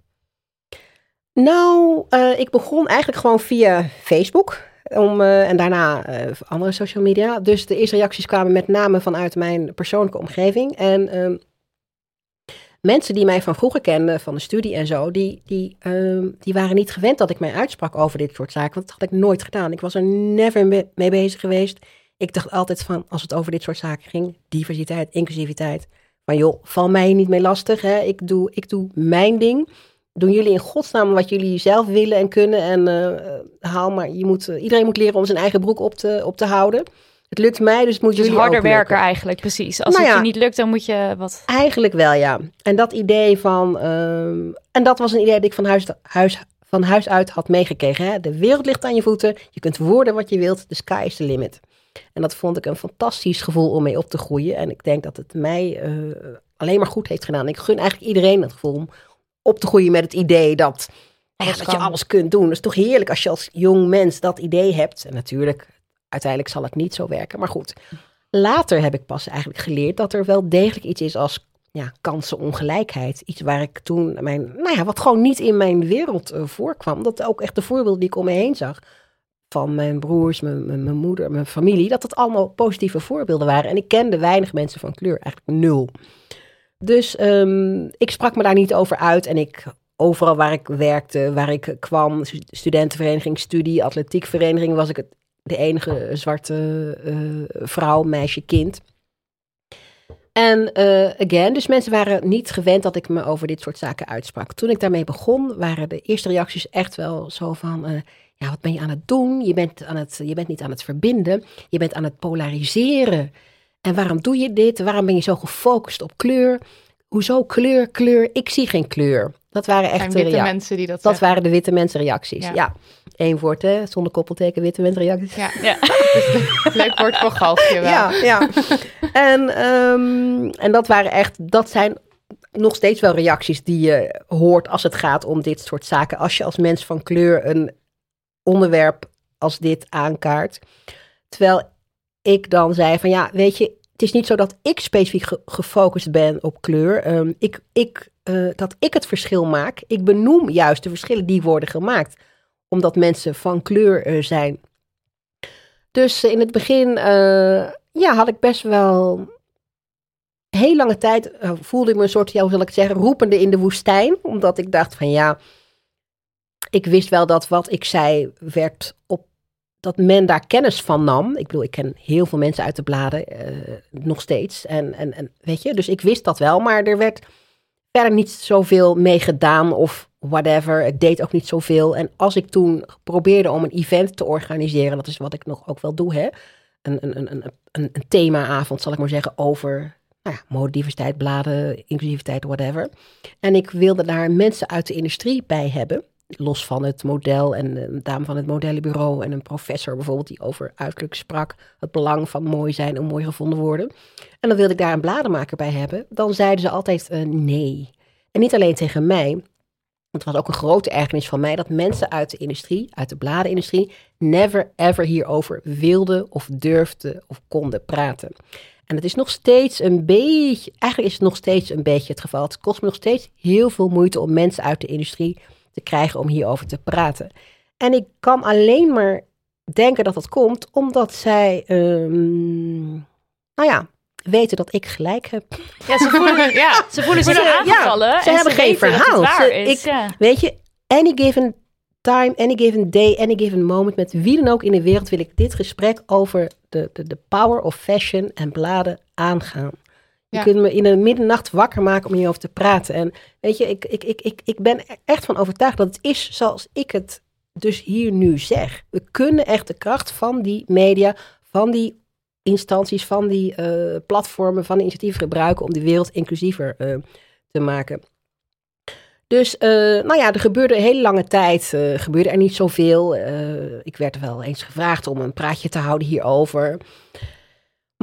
Nou, uh, ik begon eigenlijk gewoon via Facebook. Om, uh, en daarna andere social media. Dus de eerste reacties kwamen met name vanuit mijn persoonlijke omgeving. En ehm, mensen die mij van vroeger kenden, van de studie en zo, die, die, uh, die waren niet gewend dat ik mij uitsprak over dit soort zaken. Want dat had ik nooit gedaan. Ik was er never mee bezig geweest. Ik dacht altijd van, als het over dit soort zaken ging, diversiteit, inclusiviteit. Van joh, val mij niet mee lastig. Hè? Ik, doe, ik doe mijn ding. Doen jullie in godsnaam wat jullie zelf willen en kunnen. En uh, haal maar, je moet, uh, iedereen moet leren om zijn eigen broek op te, op te houden. Het lukt mij, dus moet je dus harder werken eigenlijk, precies. Als nou het je niet lukt, dan moet je wat... Eigenlijk wel, ja. En dat idee van... Um, en dat was een idee dat ik van huis, huis, van huis uit had meegekregen. Hè? De wereld ligt aan je voeten. Je kunt worden wat je wilt. De sky is the limit. En dat vond ik een fantastisch gevoel om mee op te groeien. En ik denk dat het mij uh, alleen maar goed heeft gedaan. Ik gun eigenlijk iedereen het gevoel om op te groeien met het idee dat... Ja, dat je alles kunt doen. Het is toch heerlijk als je als jong mens dat idee hebt. En natuurlijk, uiteindelijk zal het niet zo werken. Maar goed, later heb ik pas eigenlijk geleerd dat er wel degelijk iets is als ja, kansenongelijkheid. Iets waar ik toen, mijn, nou ja, wat gewoon niet in mijn wereld uh, voorkwam. Dat ook echt de voorbeelden die ik om me heen zag. Van mijn broers, mijn, mijn, moeder, mijn familie. Dat het allemaal positieve voorbeelden waren. En ik kende weinig mensen van kleur, eigenlijk nul. Dus um, ik sprak me daar niet over uit. En ik, overal waar ik werkte, waar ik kwam, studentenvereniging, studie, atletiekvereniging, was ik het de enige zwarte uh, vrouw, meisje, kind. En uh, again, dus mensen waren niet gewend dat ik me over dit soort zaken uitsprak. Toen ik daarmee begon, waren de eerste reacties echt wel zo van: uh, ja, wat ben je aan het doen? Je bent, aan het, je bent niet aan het verbinden, je bent aan het polariseren. En waarom doe je dit? Waarom ben je zo gefocust op kleur? Hoezo kleur, kleur? Ik zie geen kleur. Dat waren echt de witte mensen die dat Dat waren de witte mensen reacties, ja. ja. Eén woord, hè, zonder koppelteken, witte mensen reacties. Ja, ja. leuk woord voor galfje wel. Ja, ja. En, um, en dat waren echt, dat zijn nog steeds wel reacties die je hoort als het gaat om dit soort zaken. Als je als mens van kleur een onderwerp als dit aankaart. Terwijl ik dan zei van ja, weet je, het is niet zo dat ik specifiek gefocust ben op kleur. Um, ik, ik, uh, dat ik het verschil maak. Ik benoem juist de verschillen die worden gemaakt. Omdat mensen van kleur uh, zijn. Dus in het begin ja, had ik best wel. Heel lange tijd voelde ik me een soort, ja, hoe zal ik zeggen, roepende in de woestijn. Omdat ik dacht van ja, ik wist wel dat wat ik zei werd op dat men daar kennis van nam. Ik bedoel, ik ken heel veel mensen uit de bladen, uh, nog steeds. En, en, en weet je, dus ik wist dat wel, maar er werd verder niet zoveel mee gedaan of whatever. Ik deed ook niet zoveel. En als ik toen probeerde om een event te organiseren, dat is wat ik nog ook wel doe, hè. Een, een, een, een, een, themaavond, zal ik maar zeggen, over nou ja, bladen, inclusiviteit, whatever. En ik wilde daar mensen uit de industrie bij hebben los van het model en een dame van het modellenbureau en een professor bijvoorbeeld die over uiterlijk sprak, het belang van mooi zijn en mooi gevonden worden. En dan wilde ik daar een bladenmaker bij hebben. Dan zeiden ze altijd uh, nee. En niet alleen tegen mij. Het was ook een grote ergernis van mij dat mensen uit de industrie, uit de bladenindustrie, never ever hierover wilden of durfden of konden praten. En het is nog steeds een beetje, eigenlijk is het nog steeds een beetje het geval. Het kost me nog steeds heel veel moeite om mensen uit de industrie te krijgen om hierover te praten. En ik kan alleen maar denken dat dat komt omdat zij, um, nou ja, weten dat ik gelijk heb. Ja, ze voelen, ja, ze voelen zich aangevallen. Ja, ze hebben geen verhaal. Ze, is, ik, Weet je, any given time, any given day, any given moment, met wie dan ook in de wereld wil ik dit gesprek over de, de, de power of fashion en bladen aangaan. Je kunt me in de middernacht wakker maken om hierover te praten. En weet je, ik, ik, ik, ik, ik ben echt van overtuigd dat het is zoals ik het dus hier nu zeg. We kunnen echt de kracht van die media, van die instanties, van die uh, platformen, van die initiatieven gebruiken om de wereld inclusiever uh, te maken. Dus uh, nou ja, er gebeurde een hele lange tijd, gebeurde er niet zoveel. ik werd wel eens gevraagd om een praatje te houden hierover.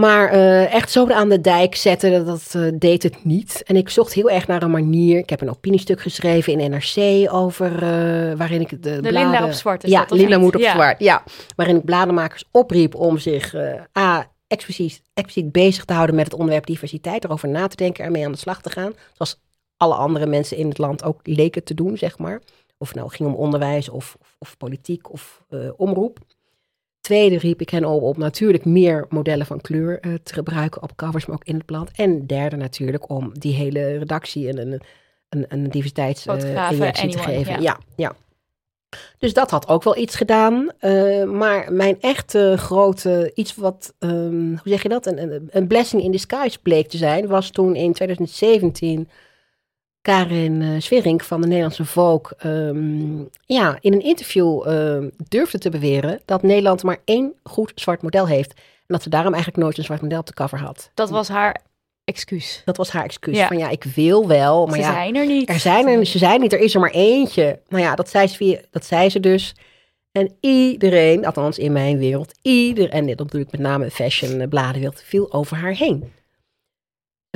Maar uh, echt zo aan de dijk zetten, dat uh, deed het niet. En ik zocht heel erg naar een manier. Ik heb een opiniestuk geschreven in NRC over uh, waarin ik de, de bladen... Linda op zwart is Ja, Linda moet op ja. zwart, ja. Waarin ik bladenmakers opriep om zich a, expliciet, expliciet bezig te houden met het onderwerp diversiteit. Erover na te denken, ermee aan de slag te gaan. Zoals alle andere mensen in het land ook leken te doen, zeg maar. Of het nou ging om onderwijs of, of, of politiek of omroep. Tweede riep ik hen op om natuurlijk meer modellen van kleur uh, te gebruiken op covers, maar ook in het blad. En derde natuurlijk om die hele redactie een, een, een, een diversiteitsinjectie uh, te geven. Ja. ja. Ja, Dus dat had ook wel iets gedaan. Uh, maar mijn echte grote, iets wat, um, hoe zeg je dat, een, een blessing in disguise bleek te zijn, was toen in 2017 Karin uh, Swerink van de Nederlandse Volk um, ja, in een interview uh, durfde te beweren dat Nederland maar één goed zwart model heeft. En dat ze daarom eigenlijk nooit een zwart model op de cover had. Dat was haar excuus. Dat was haar excuus. Ja. Van ja, ik wil wel, maar ze ja, zijn er niet. Er zijn er, ze zijn niet, er is er maar eentje. Nou ja, dat zei ze, dat zei ze dus. En iedereen, althans in mijn wereld, iedereen, en dit natuurlijk met name fashion eh, bladenwereld, viel over haar heen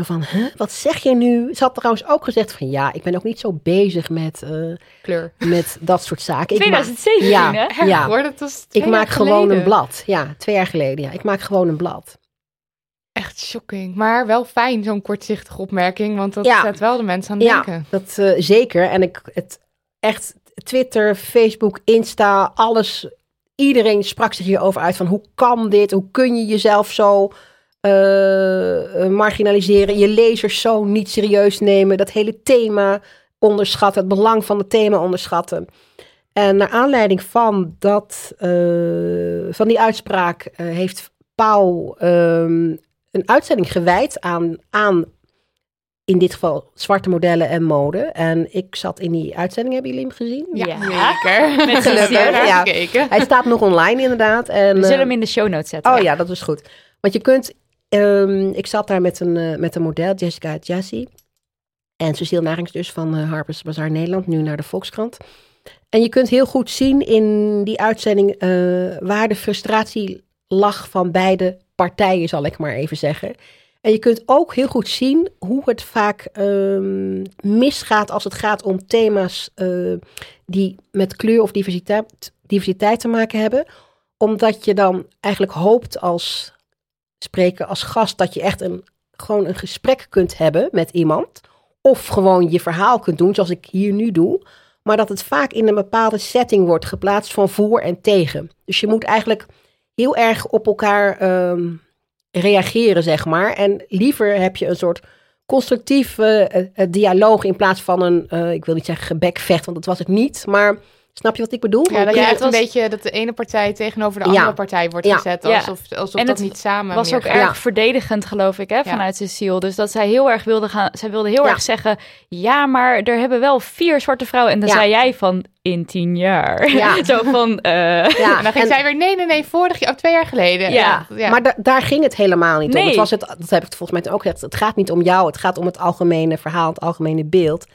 van, huh, wat zeg je nu? Ze had trouwens ook gezegd van, ja, ik ben ook niet zo bezig met... Uh, Kleur. Met dat soort zaken. 2017, ik maak, ja, Ja, hoor, dat was ik maak gewoon een blad. Ja, twee jaar geleden, ja. Ik maak gewoon een blad. Echt shocking. Maar wel fijn, zo'n kortzichtige opmerking. Want dat ja. zet wel de mensen aan het ja, denken. dat uh, zeker. En ik, het echt, Twitter, Facebook, Insta, alles... Iedereen sprak zich hierover uit van, hoe kan dit? Hoe kun je jezelf zo... Uh, marginaliseren, je lezers zo niet serieus nemen, dat hele thema onderschatten, het belang van het thema onderschatten. En naar aanleiding van, dat, uh, van die uitspraak uh, heeft Pauw um, een uitzending gewijd aan, aan, in dit geval, zwarte modellen en mode. En ik zat in die uitzending, hebben jullie hem gezien? Ja, ja. zeker. Met gelukkig. Ja. Hij staat nog online inderdaad. En, We zullen hem in de show notes zetten. Oh ja, dat is goed. Want je kunt Um, ik zat daar met een, uh, met een model, Jessica Jassy. En Cecile Narings dus van uh, Harper's Bazaar Nederland, nu naar de Volkskrant. En je kunt heel goed zien in die uitzending uh, waar de frustratie lag van beide partijen, zal ik maar even zeggen. En je kunt ook heel goed zien hoe het vaak um, misgaat als het gaat om thema's die met kleur of diversiteit, diversiteit te maken hebben. Omdat je dan eigenlijk hoopt als spreken als gast dat je echt een, gewoon een gesprek kunt hebben met iemand. Of gewoon je verhaal kunt doen, zoals ik hier nu doe. Maar dat het vaak in een bepaalde setting wordt geplaatst van voor en tegen. Dus je moet eigenlijk heel erg op elkaar um, reageren, zeg maar. En liever heb je een soort constructief uh, dialoog in plaats van een, uh, ik wil niet zeggen gebekvecht, want dat was het niet. Maar Snap je wat ik bedoel? Ja, dat je echt was... een beetje dat de ene partij tegenover de andere ja. partij wordt ja. gezet. Alsof, alsof en dat niet samen was ook gaat. erg verdedigend, geloof ik, hè, vanuit Cecile. Dus dat zij heel erg wilde gaan... Zij wilde heel erg zeggen... Ja, maar er hebben wel vier zwarte vrouwen. En dan zei jij van... In tien jaar. Ja. Zo van... Uh... Ja. En dan ging en... zij weer... Nee, nee, nee. Vorig jaar... Of twee jaar geleden. Ja. Maar da daar ging het helemaal niet nee. om. Het was het, dat heb ik volgens mij ook gezegd. Het gaat niet om jou. Het gaat om het algemene verhaal. Het algemene beeld.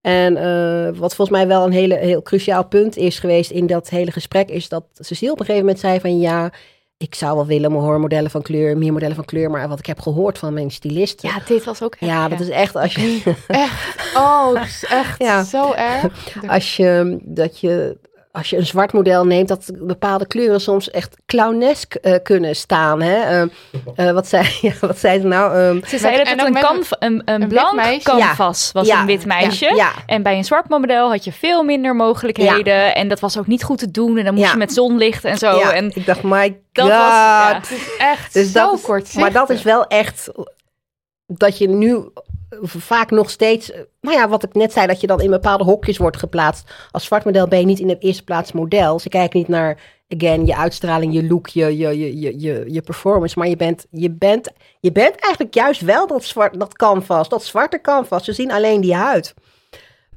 En uh, wat volgens mij wel een hele, heel cruciaal punt is geweest in dat hele gesprek, is dat Cecile op een gegeven moment zei van ja, ik zou wel willen mijn hoormodellen van kleur, meer modellen van kleur, maar wat ik heb gehoord van mijn stylisten. Ja, dit was ook echt, Ja, dat is echt als je... echt, oh, echt ja. zo erg. Als je, dat je als je een zwart model neemt, dat bepaalde kleuren soms echt clownesk uh, kunnen staan. Hè? Uh, wat, zei, ja, wat zei ze nou? Um, ze zeiden dat een, canv een, een, een blank meisje. canvas was een wit meisje. En bij een zwart model had je veel minder mogelijkheden. En dat was ook niet goed te doen. En dan moest je met zonlicht en zo. En ik dacht, my god. Dat was, is echt dus zo kort. Maar dat is wel echt dat je nu vaak nog steeds, nou ja, wat ik net zei, dat je dan in bepaalde hokjes wordt geplaatst. Als zwart model ben je niet in de eerste plaats model. Ze kijken niet naar, again, je uitstraling, je look, je, je, je, je, je performance. Maar je bent, je, bent, je bent eigenlijk juist wel dat, zwart, dat canvas, dat zwarte canvas. Ze zien alleen die huid.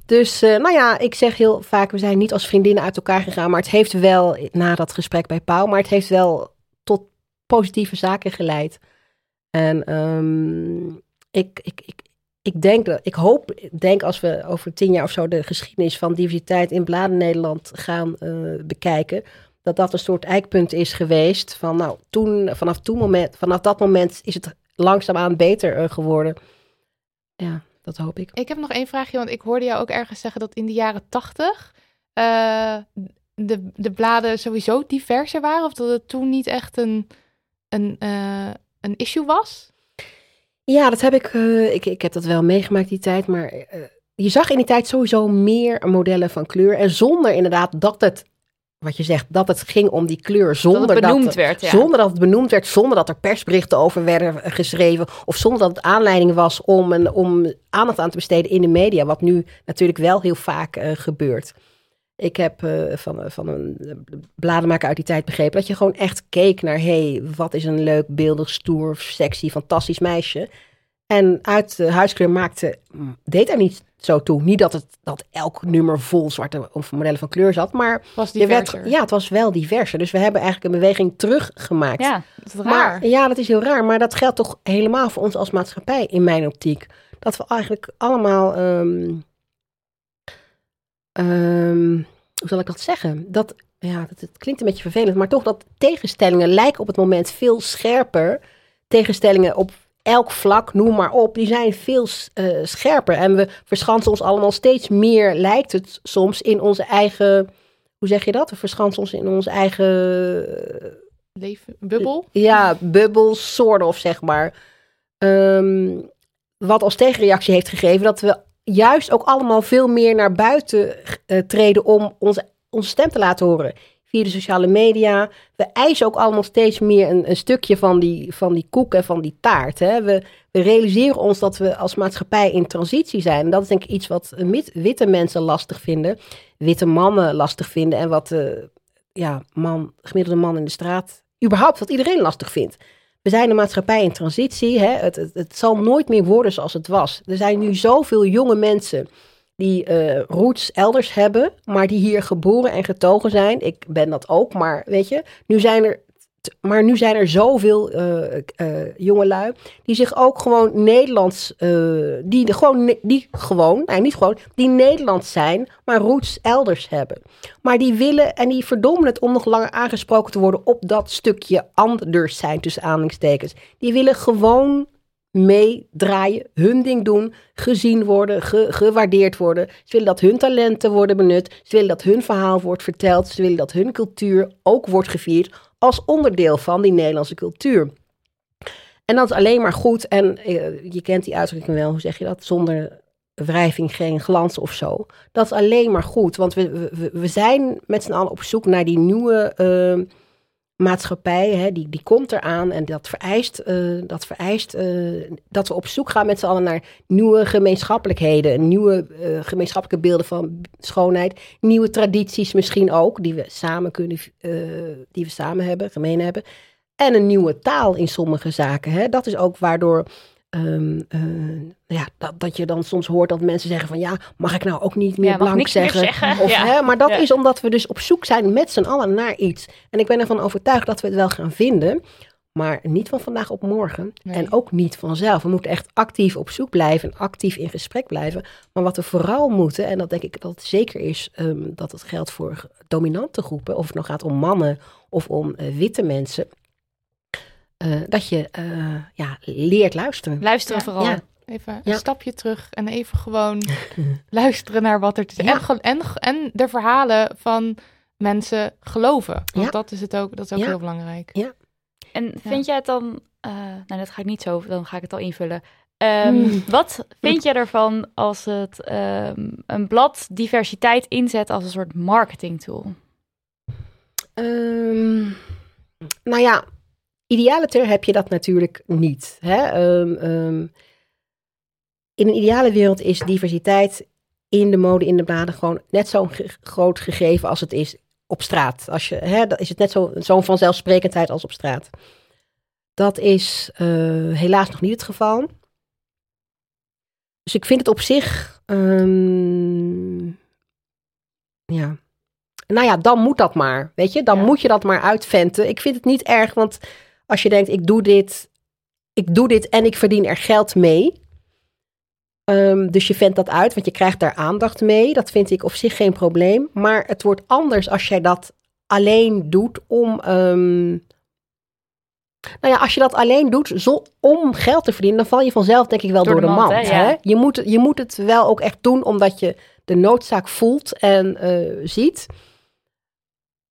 Dus uh, nou ja, ik zeg heel vaak, we zijn niet als vriendinnen uit elkaar gegaan. Maar het heeft wel, na dat gesprek bij Pauw, maar het heeft wel tot positieve zaken geleid. En um, ik, ik, ik, ik denk, ik hoop, denk als we over tien jaar of zo de geschiedenis van diversiteit in Bladen Nederland gaan uh, bekijken, dat dat een soort eikpunt is geweest. Van nou, toen, vanaf, toen moment, vanaf dat moment is het langzaamaan beter uh, geworden. Ja, dat hoop ik. Ik heb nog één vraagje, want ik hoorde jou ook ergens zeggen dat in de jaren tachtig uh, de, de bladen sowieso diverser waren, of dat het toen niet echt een, een, een issue was. Ja, dat heb ik, uh, ik. Ik heb dat wel meegemaakt die tijd. Maar uh, je zag in die tijd sowieso meer modellen van kleur. En zonder inderdaad dat het, wat je zegt, dat het ging om die kleur. Zonder dat het benoemd dat, werd. Ja. Zonder dat het benoemd werd. Zonder dat er persberichten over werden geschreven. Of zonder dat het aanleiding was om, een, om aandacht aan te besteden in de media. Wat nu natuurlijk wel heel vaak uh, gebeurt. Ik heb uh, van, van een bladenmaker uit die tijd begrepen dat je gewoon echt keek naar: hé, hey, wat is een leuk, beeldig, stoer, sexy, fantastisch meisje. En uit de huiskleur maakte, deed er niet zo toe. Niet dat, het, dat elk nummer vol zwarte of modellen van kleur zat, maar was werd, ja, het was wel diverser. Dus we hebben eigenlijk een beweging teruggemaakt. Ja, dat is raar. Maar, ja, dat is heel raar. Maar dat geldt toch helemaal voor ons als maatschappij, in mijn optiek. Dat we eigenlijk allemaal. Um, um, hoe zal ik dat zeggen? Dat, ja, dat, het klinkt een beetje vervelend, maar toch dat tegenstellingen lijken op het moment veel scherper. Tegenstellingen op elk vlak, noem maar op, die zijn veel uh, scherper. En we verschansen ons allemaal steeds meer, lijkt het soms, in onze eigen. Hoe zeg je dat? We verschansen ons in onze eigen. Leven, bubbel? Ja, bubbel, soort of zeg maar. Um, wat als tegenreactie heeft gegeven dat we juist ook allemaal veel meer naar buiten uh, treden om onze, onze stem te laten horen. Via de sociale media. We eisen ook allemaal steeds meer een, een stukje van die, van die koek en van die taart. Hè. We, we, realiseren ons dat we als maatschappij in transitie zijn. En dat is denk ik iets wat witte mensen lastig vinden. Witte mannen lastig vinden. En wat ja, man, gemiddelde man in de straat, überhaupt wat iedereen lastig vindt. We zijn een maatschappij in transitie. Hè? Het, het, zal nooit meer worden zoals het was. Er zijn nu zoveel jonge mensen die uh, roots elders hebben, maar die hier geboren en getogen zijn. Ik ben dat ook, maar weet je, nu zijn er maar nu zijn er zoveel uh, uh, jongelui die zich ook gewoon Nederlands, uh, die, gewoon, die gewoon, nee niet gewoon, die Nederlands zijn, maar roots elders hebben. Maar die willen en die verdommen het om nog langer aangesproken te worden op dat stukje anders zijn tussen aanhalingstekens. Die willen gewoon meedraaien, hun ding doen, gezien worden, ge, gewaardeerd worden. Ze willen dat hun talenten worden benut. Ze willen dat hun verhaal wordt verteld. Ze willen dat hun cultuur ook wordt gevierd als onderdeel van die Nederlandse cultuur. En dat is alleen maar goed. En uh, je kent die uitdrukking wel, hoe zeg je dat? Zonder wrijving geen glans of zo. Dat is alleen maar goed, want we, we, we zijn met z'n allen op zoek naar die nieuwe uh, maatschappij, hè, die, die komt eraan en dat vereist, uh, dat, vereist uh, dat we op zoek gaan met z'n allen naar nieuwe gemeenschappelijkheden, nieuwe uh, gemeenschappelijke beelden van schoonheid, nieuwe tradities misschien ook, die we samen kunnen, die we samen hebben, gemeen hebben. En een nieuwe taal in sommige zaken. Hè. Dat is ook waardoor Um, uh, ja, dat, dat je dan soms hoort dat mensen zeggen van ja, mag ik nou ook niet meer ja, blank zeggen? Meer zeggen? Of, ja. hè, maar dat ja. is omdat we dus op zoek zijn met z'n allen naar iets. En ik ben ervan overtuigd dat we het wel gaan vinden, maar niet van vandaag op morgen. Nee. En ook niet vanzelf. We moeten echt actief op zoek blijven en actief in gesprek blijven. Maar wat we vooral moeten, en dat denk ik dat het zeker is, um, dat het geldt voor dominante groepen, of het nou gaat om mannen of om uh, witte mensen uh, dat je uh, ja, leert luisteren. Luisteren ja, vooral. Ja. Even een stapje terug en even gewoon luisteren naar wat er te zeggen. En, en, en de verhalen van mensen geloven. Want Ja. dat is het ook, dat is ook Ja. heel belangrijk. En vind jij het dan, eh, nou dat ga ik niet zo, dan ga ik het al invullen. Ehm, Hmm. Wat vind jij ervan als het ehm, een blad diversiteit inzet als een soort marketingtool? Ehm, nou ja, idealiter heb je dat natuurlijk niet. Hè? Ehm, ehm, in een ideale wereld is diversiteit in de mode, in de bladen, gewoon net zo'n ge- groot gegeven als het is op straat. Als je, hè, dan is het net zo- zo'n vanzelfsprekendheid als op straat. Dat is eh, helaas nog niet het geval. Dus ik vind het op zich. ehm, ja. Nou ja, dan moet dat maar. Weet je, dan Ja. moet je dat maar uitventen. Ik vind het niet erg, want als je denkt: ik doe dit, ik doe dit en ik verdien er geld mee. Ehm, dus je vent dat uit, want je krijgt daar aandacht mee. Dat vind ik op zich geen probleem. Maar het wordt anders als jij dat alleen doet om. ehm, nou ja, als je dat alleen doet zo, om geld te verdienen, dan val je vanzelf, denk ik, wel door, de, mand. hè? hè? Ja. Je, moet, je moet het wel ook echt doen, omdat je de noodzaak voelt en eh, ziet.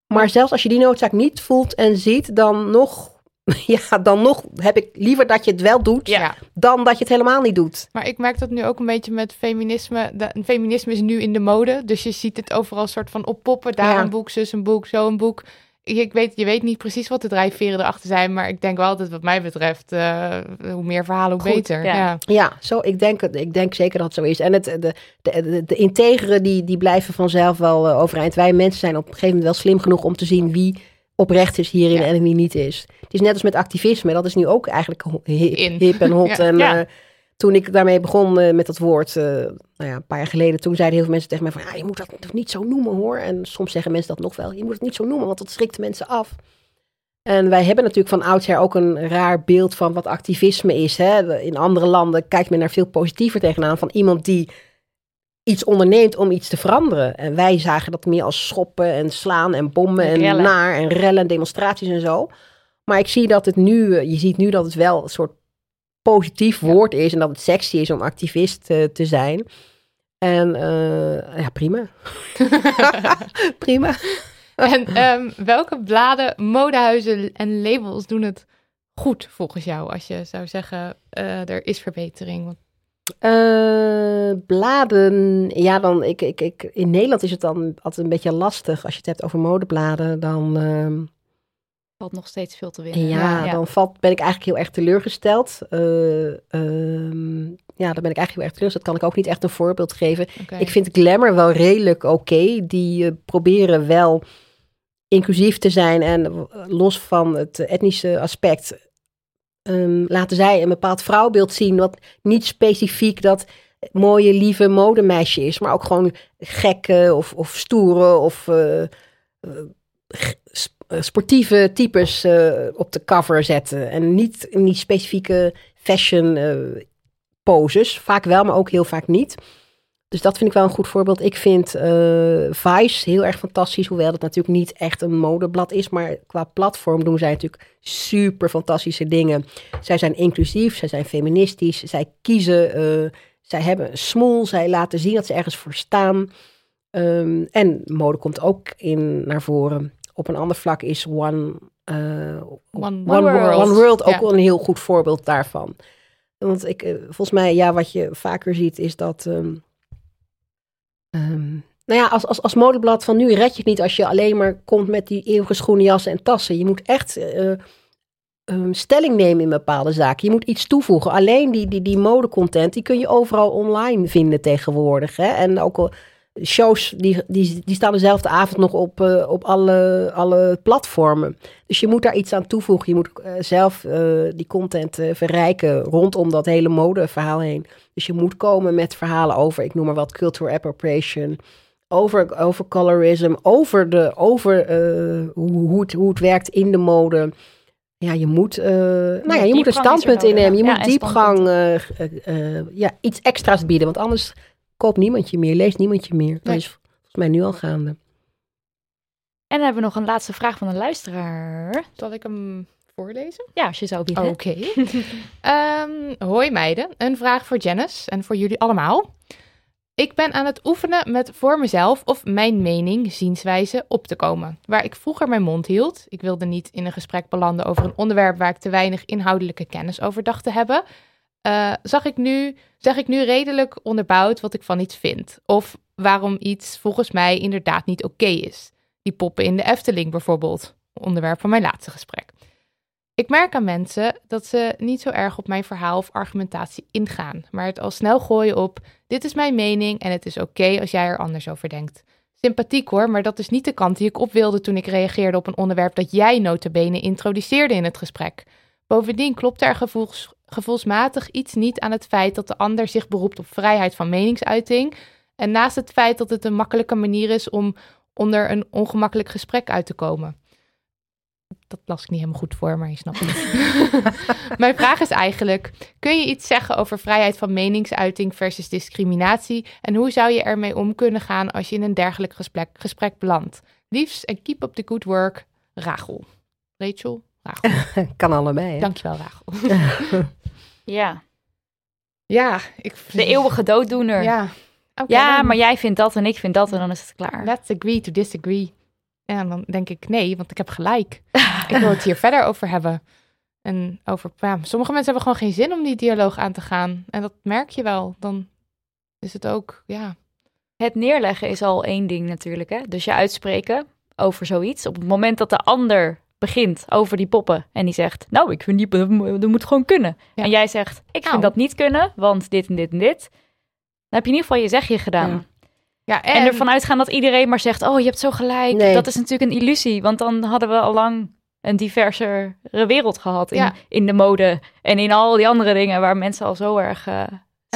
Maar zelfs als je die noodzaak niet voelt en ziet, dan nog, ja, dan nog heb ik liever dat je het wel doet, Ja. dan dat je het helemaal niet doet. Maar ik merk dat nu ook een beetje met feminisme. De, feminisme is nu in de mode. Dus je ziet het overal soort van oppoppen. Daar Ja. een boek, zus een boek, zo een boek. Ik, weet, je weet niet precies wat de drijfveren erachter zijn. Maar ik denk wel dat wat mij betreft, eh, hoe meer verhalen, hoe Goed, beter. ja. Ja. Ja, zo, ik, denk, ik denk zeker dat het zo is. En het, de, de, de, de integeren, die, die blijven vanzelf wel eh, overeind. Wij mensen zijn op een gegeven moment wel slim genoeg om te zien wie oprecht is hierin Ja. en wie niet is. Het is net als met activisme. Dat is nu ook eigenlijk hip, In. hip en hot. Ja. En Ja. eh, toen ik daarmee begon eh, met dat woord, eh, nou ja, een paar jaar geleden, toen zeiden heel veel mensen tegen mij van, ja, je moet dat niet zo noemen hoor. En soms zeggen mensen dat nog wel. Je moet het niet zo noemen, want dat schrikt mensen af. En wij hebben natuurlijk van oudsher ook een raar beeld van wat activisme is. Hè? In andere landen kijkt men daar veel positiever tegenaan. Van iemand die iets onderneemt om iets te veranderen. En wij zagen dat meer als schoppen en slaan en bommen en naar en rellen en demonstraties en zo. Maar ik zie dat het nu, eh, je ziet nu dat het wel een soort positief woord is. En dat het sexy is om activist eh, te zijn. En eh, ja, prima. prima. En ehm, welke bladen, modehuizen en labels doen het goed volgens jou? Als je zou zeggen, er is verbetering. Want- Eh, bladen, ja, dan, ik, ik, ik, in Nederland is het dan altijd een beetje lastig. Als je het hebt over modebladen, dan, ehm, Valt nog steeds veel te winnen. ja, dan valt, ben ik eigenlijk heel erg teleurgesteld. Eh, ehm, ja, dan ben ik eigenlijk heel erg teleurgesteld. Kan ik ook niet echt een voorbeeld geven. Ik vind Glamour wel redelijk oké. Die eh, proberen wel inclusief te zijn en los van het etnische aspect ehm, laten zij een bepaald vrouwbeeld zien wat niet specifiek dat mooie, lieve modemeisje is, maar ook gewoon gekke of, of stoere of eh, eh, eh, sportieve types op de cover zetten. En niet in die specifieke fashion poses. Vaak wel, maar ook heel vaak niet. Dus dat vind ik wel een goed voorbeeld. Ik vind eh, Vice heel erg fantastisch. Hoewel het natuurlijk niet echt een modeblad is. Maar qua platform doen zij natuurlijk super fantastische dingen. Zij zijn inclusief, zij zijn feministisch. Zij kiezen, eh, zij hebben een smoel. Zij laten zien dat ze ergens voor staan. Ehm, en mode komt ook in naar voren. Op een ander vlak is One, eh, One, One, World. One World ook wel een heel goed voorbeeld daarvan. Want ik, volgens mij, ja, wat je vaker ziet is dat. ehm, ehm, nou ja, als, als, als modeblad van nu red je het niet als je alleen maar komt met die eeuwige schoenen, jassen en tassen. Je moet echt eh, ehm, stelling nemen in bepaalde zaken. Je moet iets toevoegen. Alleen die, die, die modecontent, die kun je overal online vinden tegenwoordig. Hè? En ook al shows, die, die, die staan dezelfde avond nog op, eh, op alle, alle platformen. Dus je moet daar iets aan toevoegen. Je moet eh, zelf eh, die content verrijken rondom dat hele modeverhaal heen. Dus je moet komen met verhalen over, ik noem maar wat, cultural appropriation. Over, over colorism, over, de, over hoe, hoe, het, hoe het werkt in de mode. Ja, je moet, eh, nou ja, je moet een standpunt innemen. Je ja. moet diepgang, ja, iets extra's bieden. Want anders koopt niemand je meer, leest niemand je meer. Dat Nee. is volgens mij nu al gaande. En dan hebben we nog een laatste vraag van een luisteraar. Zal ik hem voorlezen? Ja, als je zou willen. Oké. Ehm, hoi meiden, een vraag voor Janice en voor jullie allemaal. Ik ben aan het oefenen met voor mezelf of mijn mening, zienswijze op te komen. Waar ik vroeger mijn mond hield, ik wilde niet in een gesprek belanden over een onderwerp waar ik te weinig inhoudelijke kennis over dacht te hebben, uh, zag ik nu, zeg ik nu redelijk onderbouwd wat ik van iets vind. Of waarom iets volgens mij inderdaad niet oké is. Die poppen in de Efteling bijvoorbeeld, onderwerp van mijn laatste gesprek. Ik merk aan mensen dat ze niet zo erg op mijn verhaal of argumentatie ingaan, maar het al snel gooien op: dit is mijn mening en het is oké als jij er anders over denkt. Sympathiek hoor, maar dat is niet de kant die ik op wilde toen ik reageerde op een onderwerp dat jij notabene introduceerde in het gesprek. Bovendien klopt er gevoels, gevoelsmatig iets niet aan het feit dat de ander zich beroept op vrijheid van meningsuiting. En naast het feit dat het een makkelijke manier is om onder een ongemakkelijk gesprek uit te komen dat las ik niet helemaal goed voor, maar je snapt het. Mijn vraag is eigenlijk: kun je iets zeggen over vrijheid van meningsuiting versus discriminatie? En hoe zou je ermee om kunnen gaan als je in een dergelijk gesprek, gesprek belandt? Liefs en keep up the good work, Rachel. Rachel? Rachel. kan allebei. Hè? Dankjewel, Rachel. ja. Ja, ik... de eeuwige dooddoener. Ja. ja, maar jij vindt dat en ik vind dat en dan is het klaar. Let's agree to disagree. En dan denk ik nee, want ik heb gelijk. ik wil het hier verder over hebben. En over, ja, sommige mensen hebben gewoon geen zin om die dialoog aan te gaan. En dat merk je wel. Dan is het ook, ja. Het neerleggen is al één ding natuurlijk. Hè? Dus je uitspreken over zoiets. Op het moment dat de ander begint over die poppen en die zegt, nou, ik vind die, dat moet gewoon kunnen. En jij zegt, ik vind nou. dat niet kunnen, want dit en dit en dit. Dan heb je in ieder geval je zegje gedaan. Ja, en... en ervan uitgaan dat iedereen maar zegt: Oh, je hebt zo gelijk. Dat is natuurlijk een illusie. Want dan hadden we al lang een diversere wereld gehad in, in de mode en in al die andere dingen waar mensen al zo erg uh,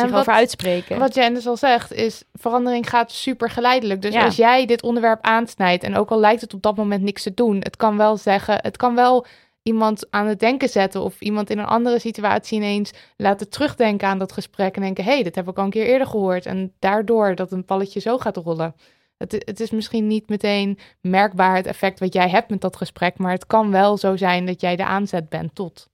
zich wat, over uitspreken. Wat Jen dus al zegt, is verandering gaat super geleidelijk. Dus als jij dit onderwerp aansnijdt en ook al lijkt het op dat moment niks te doen, het kan wel zeggen, het kan wel iemand aan het denken zetten of iemand in een andere situatie ineens laten terugdenken aan dat gesprek en denken, hé, hey, dit heb ik al een keer eerder gehoord. En daardoor dat een balletje zo gaat rollen. Het, het is misschien niet meteen merkbaar het effect wat jij hebt met dat gesprek, maar het kan wel zo zijn dat jij de aanzet bent tot.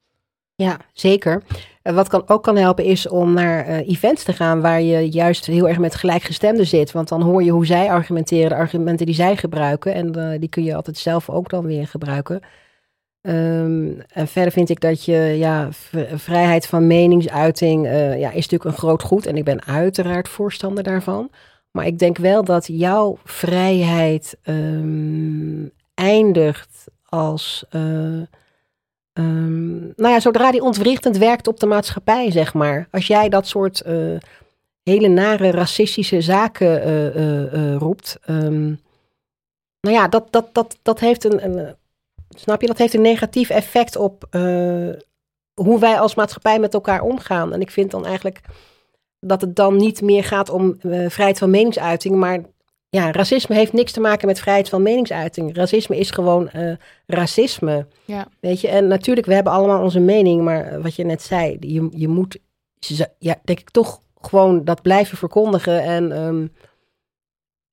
Ja, zeker. Wat kan, ook kan helpen is om naar uh, events te gaan waar je juist heel erg met gelijkgestemden zit. Want dan hoor je hoe zij argumenteren, de argumenten die zij gebruiken. En uh, die kun je altijd zelf ook dan weer gebruiken. Um, en verder vind ik dat je, ja, vrijheid van meningsuiting ja, is natuurlijk een groot goed. En ik ben uiteraard voorstander daarvan. Maar ik denk wel dat jouw vrijheid um, eindigt als. Um, nou ja, zodra die ontwrichtend werkt op de maatschappij, zeg maar. Als jij dat soort uh, hele nare racistische zaken roept. nou ja, dat, dat, dat, dat heeft een, een Snap je? Dat heeft een negatief effect op hoe wij als maatschappij met elkaar omgaan. En ik vind dan eigenlijk dat het dan niet meer gaat om vrijheid van meningsuiting, maar ja, racisme heeft niks te maken met vrijheid van meningsuiting. Racisme is gewoon uh, racisme. Ja. Weet je, en natuurlijk, we hebben allemaal onze mening, maar wat je net zei, je, je moet, ja, denk ik toch gewoon dat blijven verkondigen en um,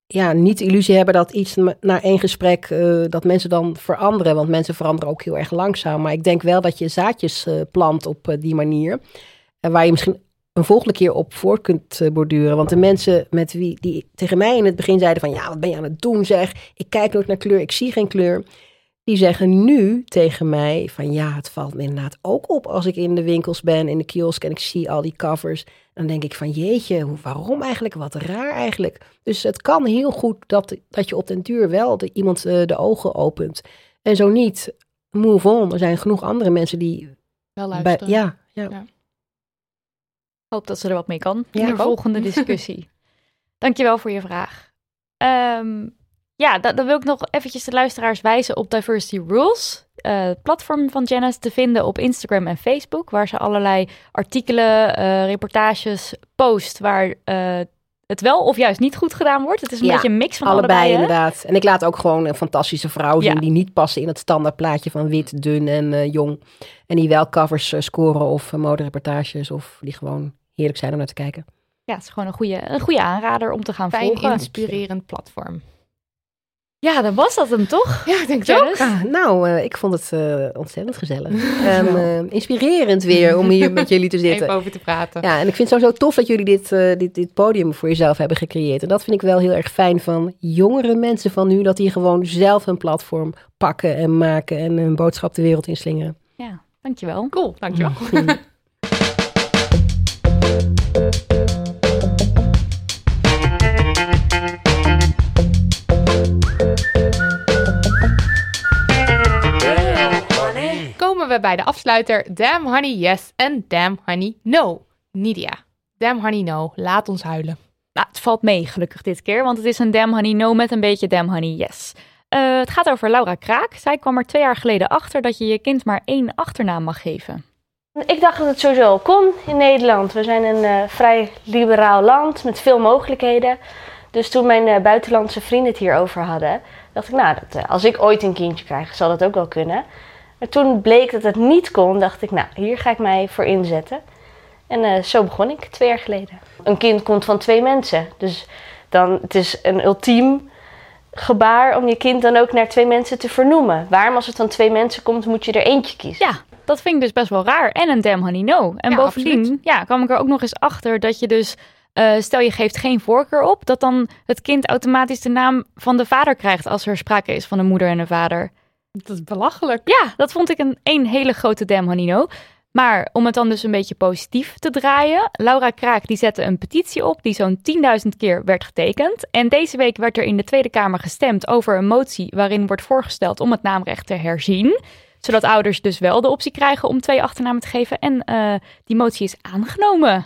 ja, niet de illusie hebben dat iets na één gesprek, uh, dat mensen dan veranderen. Want mensen veranderen ook heel erg langzaam. Maar ik denk wel dat je zaadjes uh, plant op die manier. En waar je misschien een volgende keer op voor kunt borduren. Want de mensen met wie die tegen mij in het begin zeiden van... ja, wat ben je aan het doen zeg? Ik kijk nooit naar kleur, ik zie geen kleur. Die zeggen nu tegen mij van ja, het valt me inderdaad ook op als ik in de winkels ben, in de kiosk en ik zie al die covers. Dan denk ik van jeetje, waarom eigenlijk? Wat raar eigenlijk. Dus het kan heel goed dat, dat je op den duur wel de, iemand uh, de ogen opent. En zo niet, move on. Er zijn genoeg andere mensen die... Wel luisteren. ja, ja, ja. Hoop dat ze er wat mee kan in de volgende discussie. Dankjewel voor je vraag. Um, ja, dan, wil ik nog eventjes de luisteraars wijzen op Diversity Rules. Uh, platform van Janice te vinden op Instagram en Facebook, waar ze allerlei artikelen, uh, reportages post, waar uh, het wel of juist niet goed gedaan wordt. Het is een beetje een mix van allebei. allebei inderdaad. En ik laat ook gewoon een fantastische vrouw zien die niet passen in het standaard plaatje van wit, dun en jong. En die wel covers scoren of modereportages of die gewoon heerlijk zijn om naar te kijken. Ja, het is gewoon een goede, een goede aanrader om te gaan Fijn volgen. inspirerend platform. Ja, dan was dat hem toch? Ja, ik denk het ook. Ah, nou, uh, ik vond het uh, ontzettend gezellig. en uh, inspirerend weer om hier met jullie te zitten. Even over te praten. Ja, en ik vind het sowieso tof dat jullie dit, dit, dit podium voor jezelf hebben gecreëerd. En dat vind ik wel heel erg fijn van jongere mensen van nu. Dat die gewoon zelf een platform pakken en maken en een boodschap de wereld inslingeren. Ja, dankjewel. Cool, dankjewel. Komen we bij de afsluiter Damn Honey Yes en Damn Honey No. Nidia, Damn Honey No, laat ons huilen. Nou, het valt mee gelukkig dit keer, want het is een Damn Honey No met een beetje Damn Honey Yes. Uh, het gaat over Laura Kraak. Zij kwam er twee jaar geleden achter dat je je kind maar één achternaam mag geven. Ik dacht dat het sowieso kon in Nederland. We zijn een uh, vrij liberaal land met veel mogelijkheden. Dus toen mijn uh, buitenlandse vrienden het hierover hadden, dacht ik, nou, dat, uh, als ik ooit een kindje krijg, zal dat ook wel kunnen. Maar toen bleek dat het niet kon, dacht ik, nou, hier ga ik mij voor inzetten. En zo begon ik twee jaar geleden. Een kind komt van twee mensen. Dus dan, het is een ultiem gebaar om je kind dan ook naar twee mensen te vernoemen. Waarom als het van twee mensen komt, moet je er eentje kiezen? Ja, dat vind ik dus best wel raar. En een damn honey no. En Ja, bovendien absoluut. ja, kwam ik er ook nog eens achter dat je dus... eh, stel je geeft geen voorkeur op, dat dan het kind automatisch de naam van de vader krijgt als er sprake is van een moeder en een vader. Dat is belachelijk. Ja, dat vond ik een, een hele grote damn honey no. Maar om het dan dus een beetje positief te draaien. Laura Kraak die zette een petitie op die zo'n 10.000 keer werd getekend. En deze week werd er in de Tweede Kamer gestemd over een motie waarin wordt voorgesteld om het naamrecht te herzien. Zodat ouders dus wel de optie krijgen om twee achternamen te geven. En eh, die motie is aangenomen.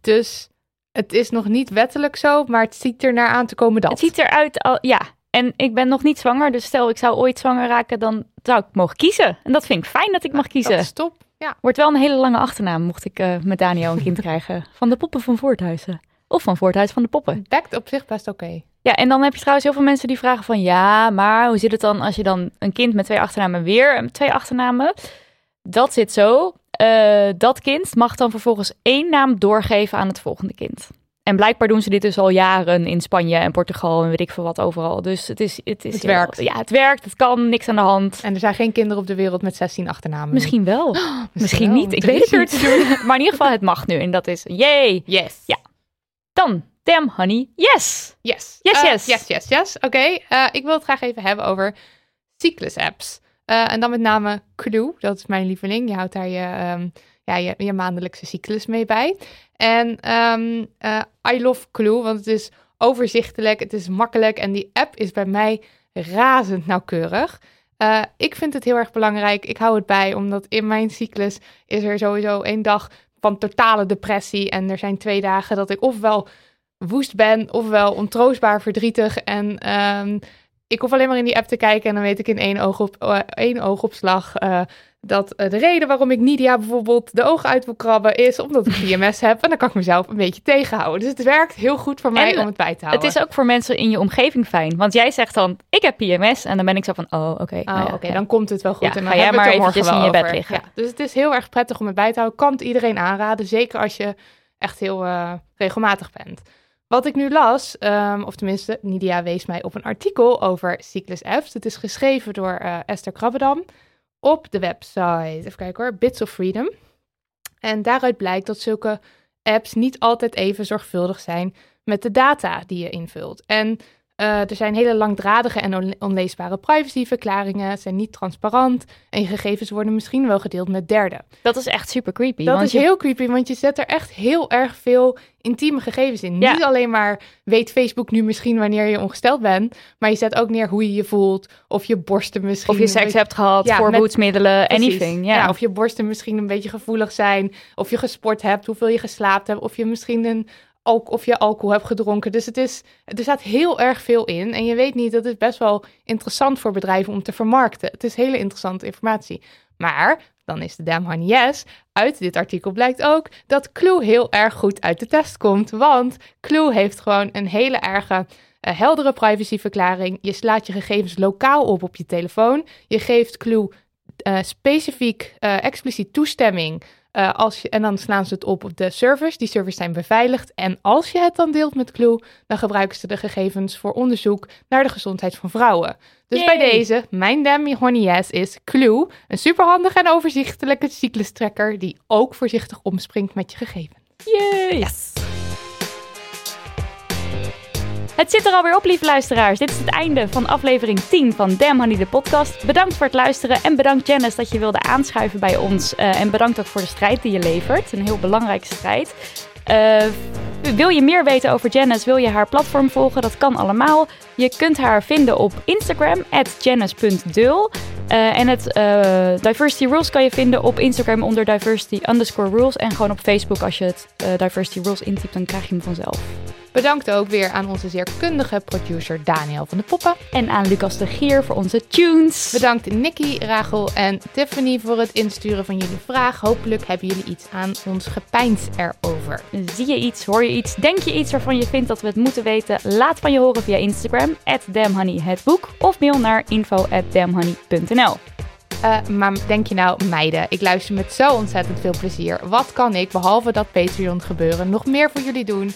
Dus het is nog niet wettelijk zo, maar het ziet er naar aan te komen dat. Het ziet eruit al, ja. En ik ben nog niet zwanger, dus stel ik zou ooit zwanger raken, dan zou ik mogen kiezen. En dat vind ik fijn dat ik mag kiezen. Dat is top. Ja. Wordt wel een hele lange achternaam, mocht ik eh, met Daniel een kind krijgen. Van de poppen van Voorthuizen. Of van Voorthuis van de poppen. Bekt op zich best oké. Ja, en dan heb je trouwens heel veel mensen die vragen van... Ja, maar hoe zit het dan als je dan een kind met twee achternamen weer... eh, twee achternamen, dat zit zo. Eh, dat kind mag dan vervolgens één naam doorgeven aan het volgende kind. En blijkbaar doen ze dit dus al jaren in Spanje en Portugal en weet ik veel wat overal. Dus het is... Het, is Het heel- werkt. Ja, het werkt. Het kan. Niks aan de hand. En er zijn geen kinderen op de wereld met 16 achternamen. Misschien wel. Misschien wel. niet. Ik weet het niet. Maar in ieder geval, het mag nu. En dat is yay. Yes. Ja. Dan, damn honey, yes. Yes. Yes, Eh, yes. Yes, yes, yes. Oké, eh, ik wil het graag even hebben over cyclus-apps. Eh, en dan met name Clue, dat is mijn lieveling. Je houdt daar je, ehm, ja, je, je maandelijkse cyclus mee bij. En eh, I love Clue, want het is overzichtelijk, het is makkelijk en die app is bij mij razend nauwkeurig. Ik vind het heel erg belangrijk. Ik hou het bij, omdat in mijn cyclus is er sowieso één dag van totale depressie. En er zijn twee dagen dat ik ofwel woest ben, ofwel ontroostbaar verdrietig. En ehm, ik hoef alleen maar in die app te kijken en dan weet ik in één, oog op, eh, één oogopslag eh, dat eh, de reden waarom ik Nidia bijvoorbeeld de ogen uit wil krabben is omdat ik PMS heb. En dan kan ik mezelf een beetje tegenhouden. Dus het werkt heel goed voor mij En om het bij te Het houden. is ook voor mensen in je omgeving fijn. Want jij zegt dan, ik heb PMS. En dan ben ik zo van, oh, oké. Oh, nou ja, ja. dan komt het wel goed. Ja, en dan ga jij het maar eventjes in je bed over. liggen. Ja, dus het is heel erg prettig om het bij te houden. Kan het iedereen aanraden, zeker als je echt heel eh, regelmatig bent. Wat ik nu las, ehm, of tenminste, Nidia wees mij op een artikel over cyclus apps. Het is geschreven door eh, Esther Krabbedam op de website, even kijken hoor, Bits of Freedom. En daaruit blijkt dat zulke apps niet altijd even zorgvuldig zijn met de data die je invult. En eh, er zijn hele langdradige en on- onleesbare privacyverklaringen, zijn niet transparant en je gegevens worden misschien wel gedeeld met derden. Dat is echt super creepy. Dat is je- heel creepy, want je zet er echt heel erg veel intieme gegevens in. Ja. Niet alleen maar weet Facebook nu misschien wanneer je ongesteld bent, maar je zet ook neer hoe je je voelt, of je borsten misschien... Of je seks hebt gehad, Ja, voorboedsmiddelen, anything. Ja. of je borsten misschien een beetje gevoelig zijn. Of je gesport hebt, hoeveel je geslaapt hebt. Of je misschien een al- of je alcohol hebt gedronken. Dus het is, er staat heel erg veel in. En je weet niet, dat is best wel interessant voor bedrijven om te vermarkten. Het is hele interessante informatie. Maar, dan is de honey yes. Uit dit artikel blijkt ook dat Clue heel erg goed uit de test komt. Want Clue heeft gewoon een hele erge... eh, heldere privacyverklaring. Je slaat je gegevens lokaal op op je telefoon. Je geeft Clue eh, specifiek eh, expliciet toestemming Uh, als je, en dan slaan ze het op op de servers. Die servers zijn beveiligd. En als je het dan deelt met Clue, dan gebruiken ze de gegevens voor onderzoek naar de gezondheid van vrouwen. Dus bij deze, mijn Demi Honey Yes is Clue. Een superhandige en overzichtelijke cyclustrekker die ook voorzichtig omspringt met je gegevens. Yay! Yes! Het zit er alweer op, lieve luisteraars. Dit is het einde van aflevering 10 van Damn Honey, de podcast. Bedankt voor het luisteren en bedankt Janice dat je wilde aanschuiven bij ons. Uh, en bedankt ook voor de strijd die je levert. Een heel belangrijke strijd. Uh, wil je meer weten over Janice? Wil je haar platform volgen? Dat kan allemaal. Je kunt haar vinden op Instagram, janice.dul. Uh, en het uh, Diversity Rules kan je vinden op Instagram onder diversity underscore rules. En gewoon op Facebook als je het Diversity Rules intypt, dan krijg je hem vanzelf. Bedankt ook weer aan onze zeer kundige producer Daniel van de Poppen. En aan Lucas de Gier voor onze tunes. Bedankt Nicky, Rachel en Tiffany voor het insturen van jullie vraag. Hopelijk hebben jullie iets aan ons gepeins erover. Zie je iets, hoor je iets, denk je iets waarvan je vindt dat we het moeten weten? Laat van je horen via Instagram, at damhoneyhetboek of mail naar info at damhoney.nl. Uh, maar denk je nou, meiden, ik luister met zo ontzettend veel plezier. Wat kan ik, behalve dat Patreon gebeuren, nog meer voor jullie doen?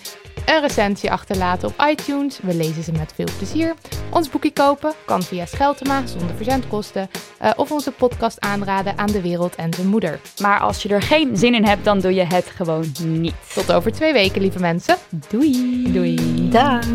Een recensie achterlaten op iTunes, we lezen ze met veel plezier. Ons boekje kopen kan via Scheltema zonder verzendkosten. Uh, of onze podcast aanraden aan de wereld en zijn moeder. Maar als je er geen zin in hebt, dan doe je het gewoon niet. Tot over twee weken, lieve mensen. Doei. Doei. Dag.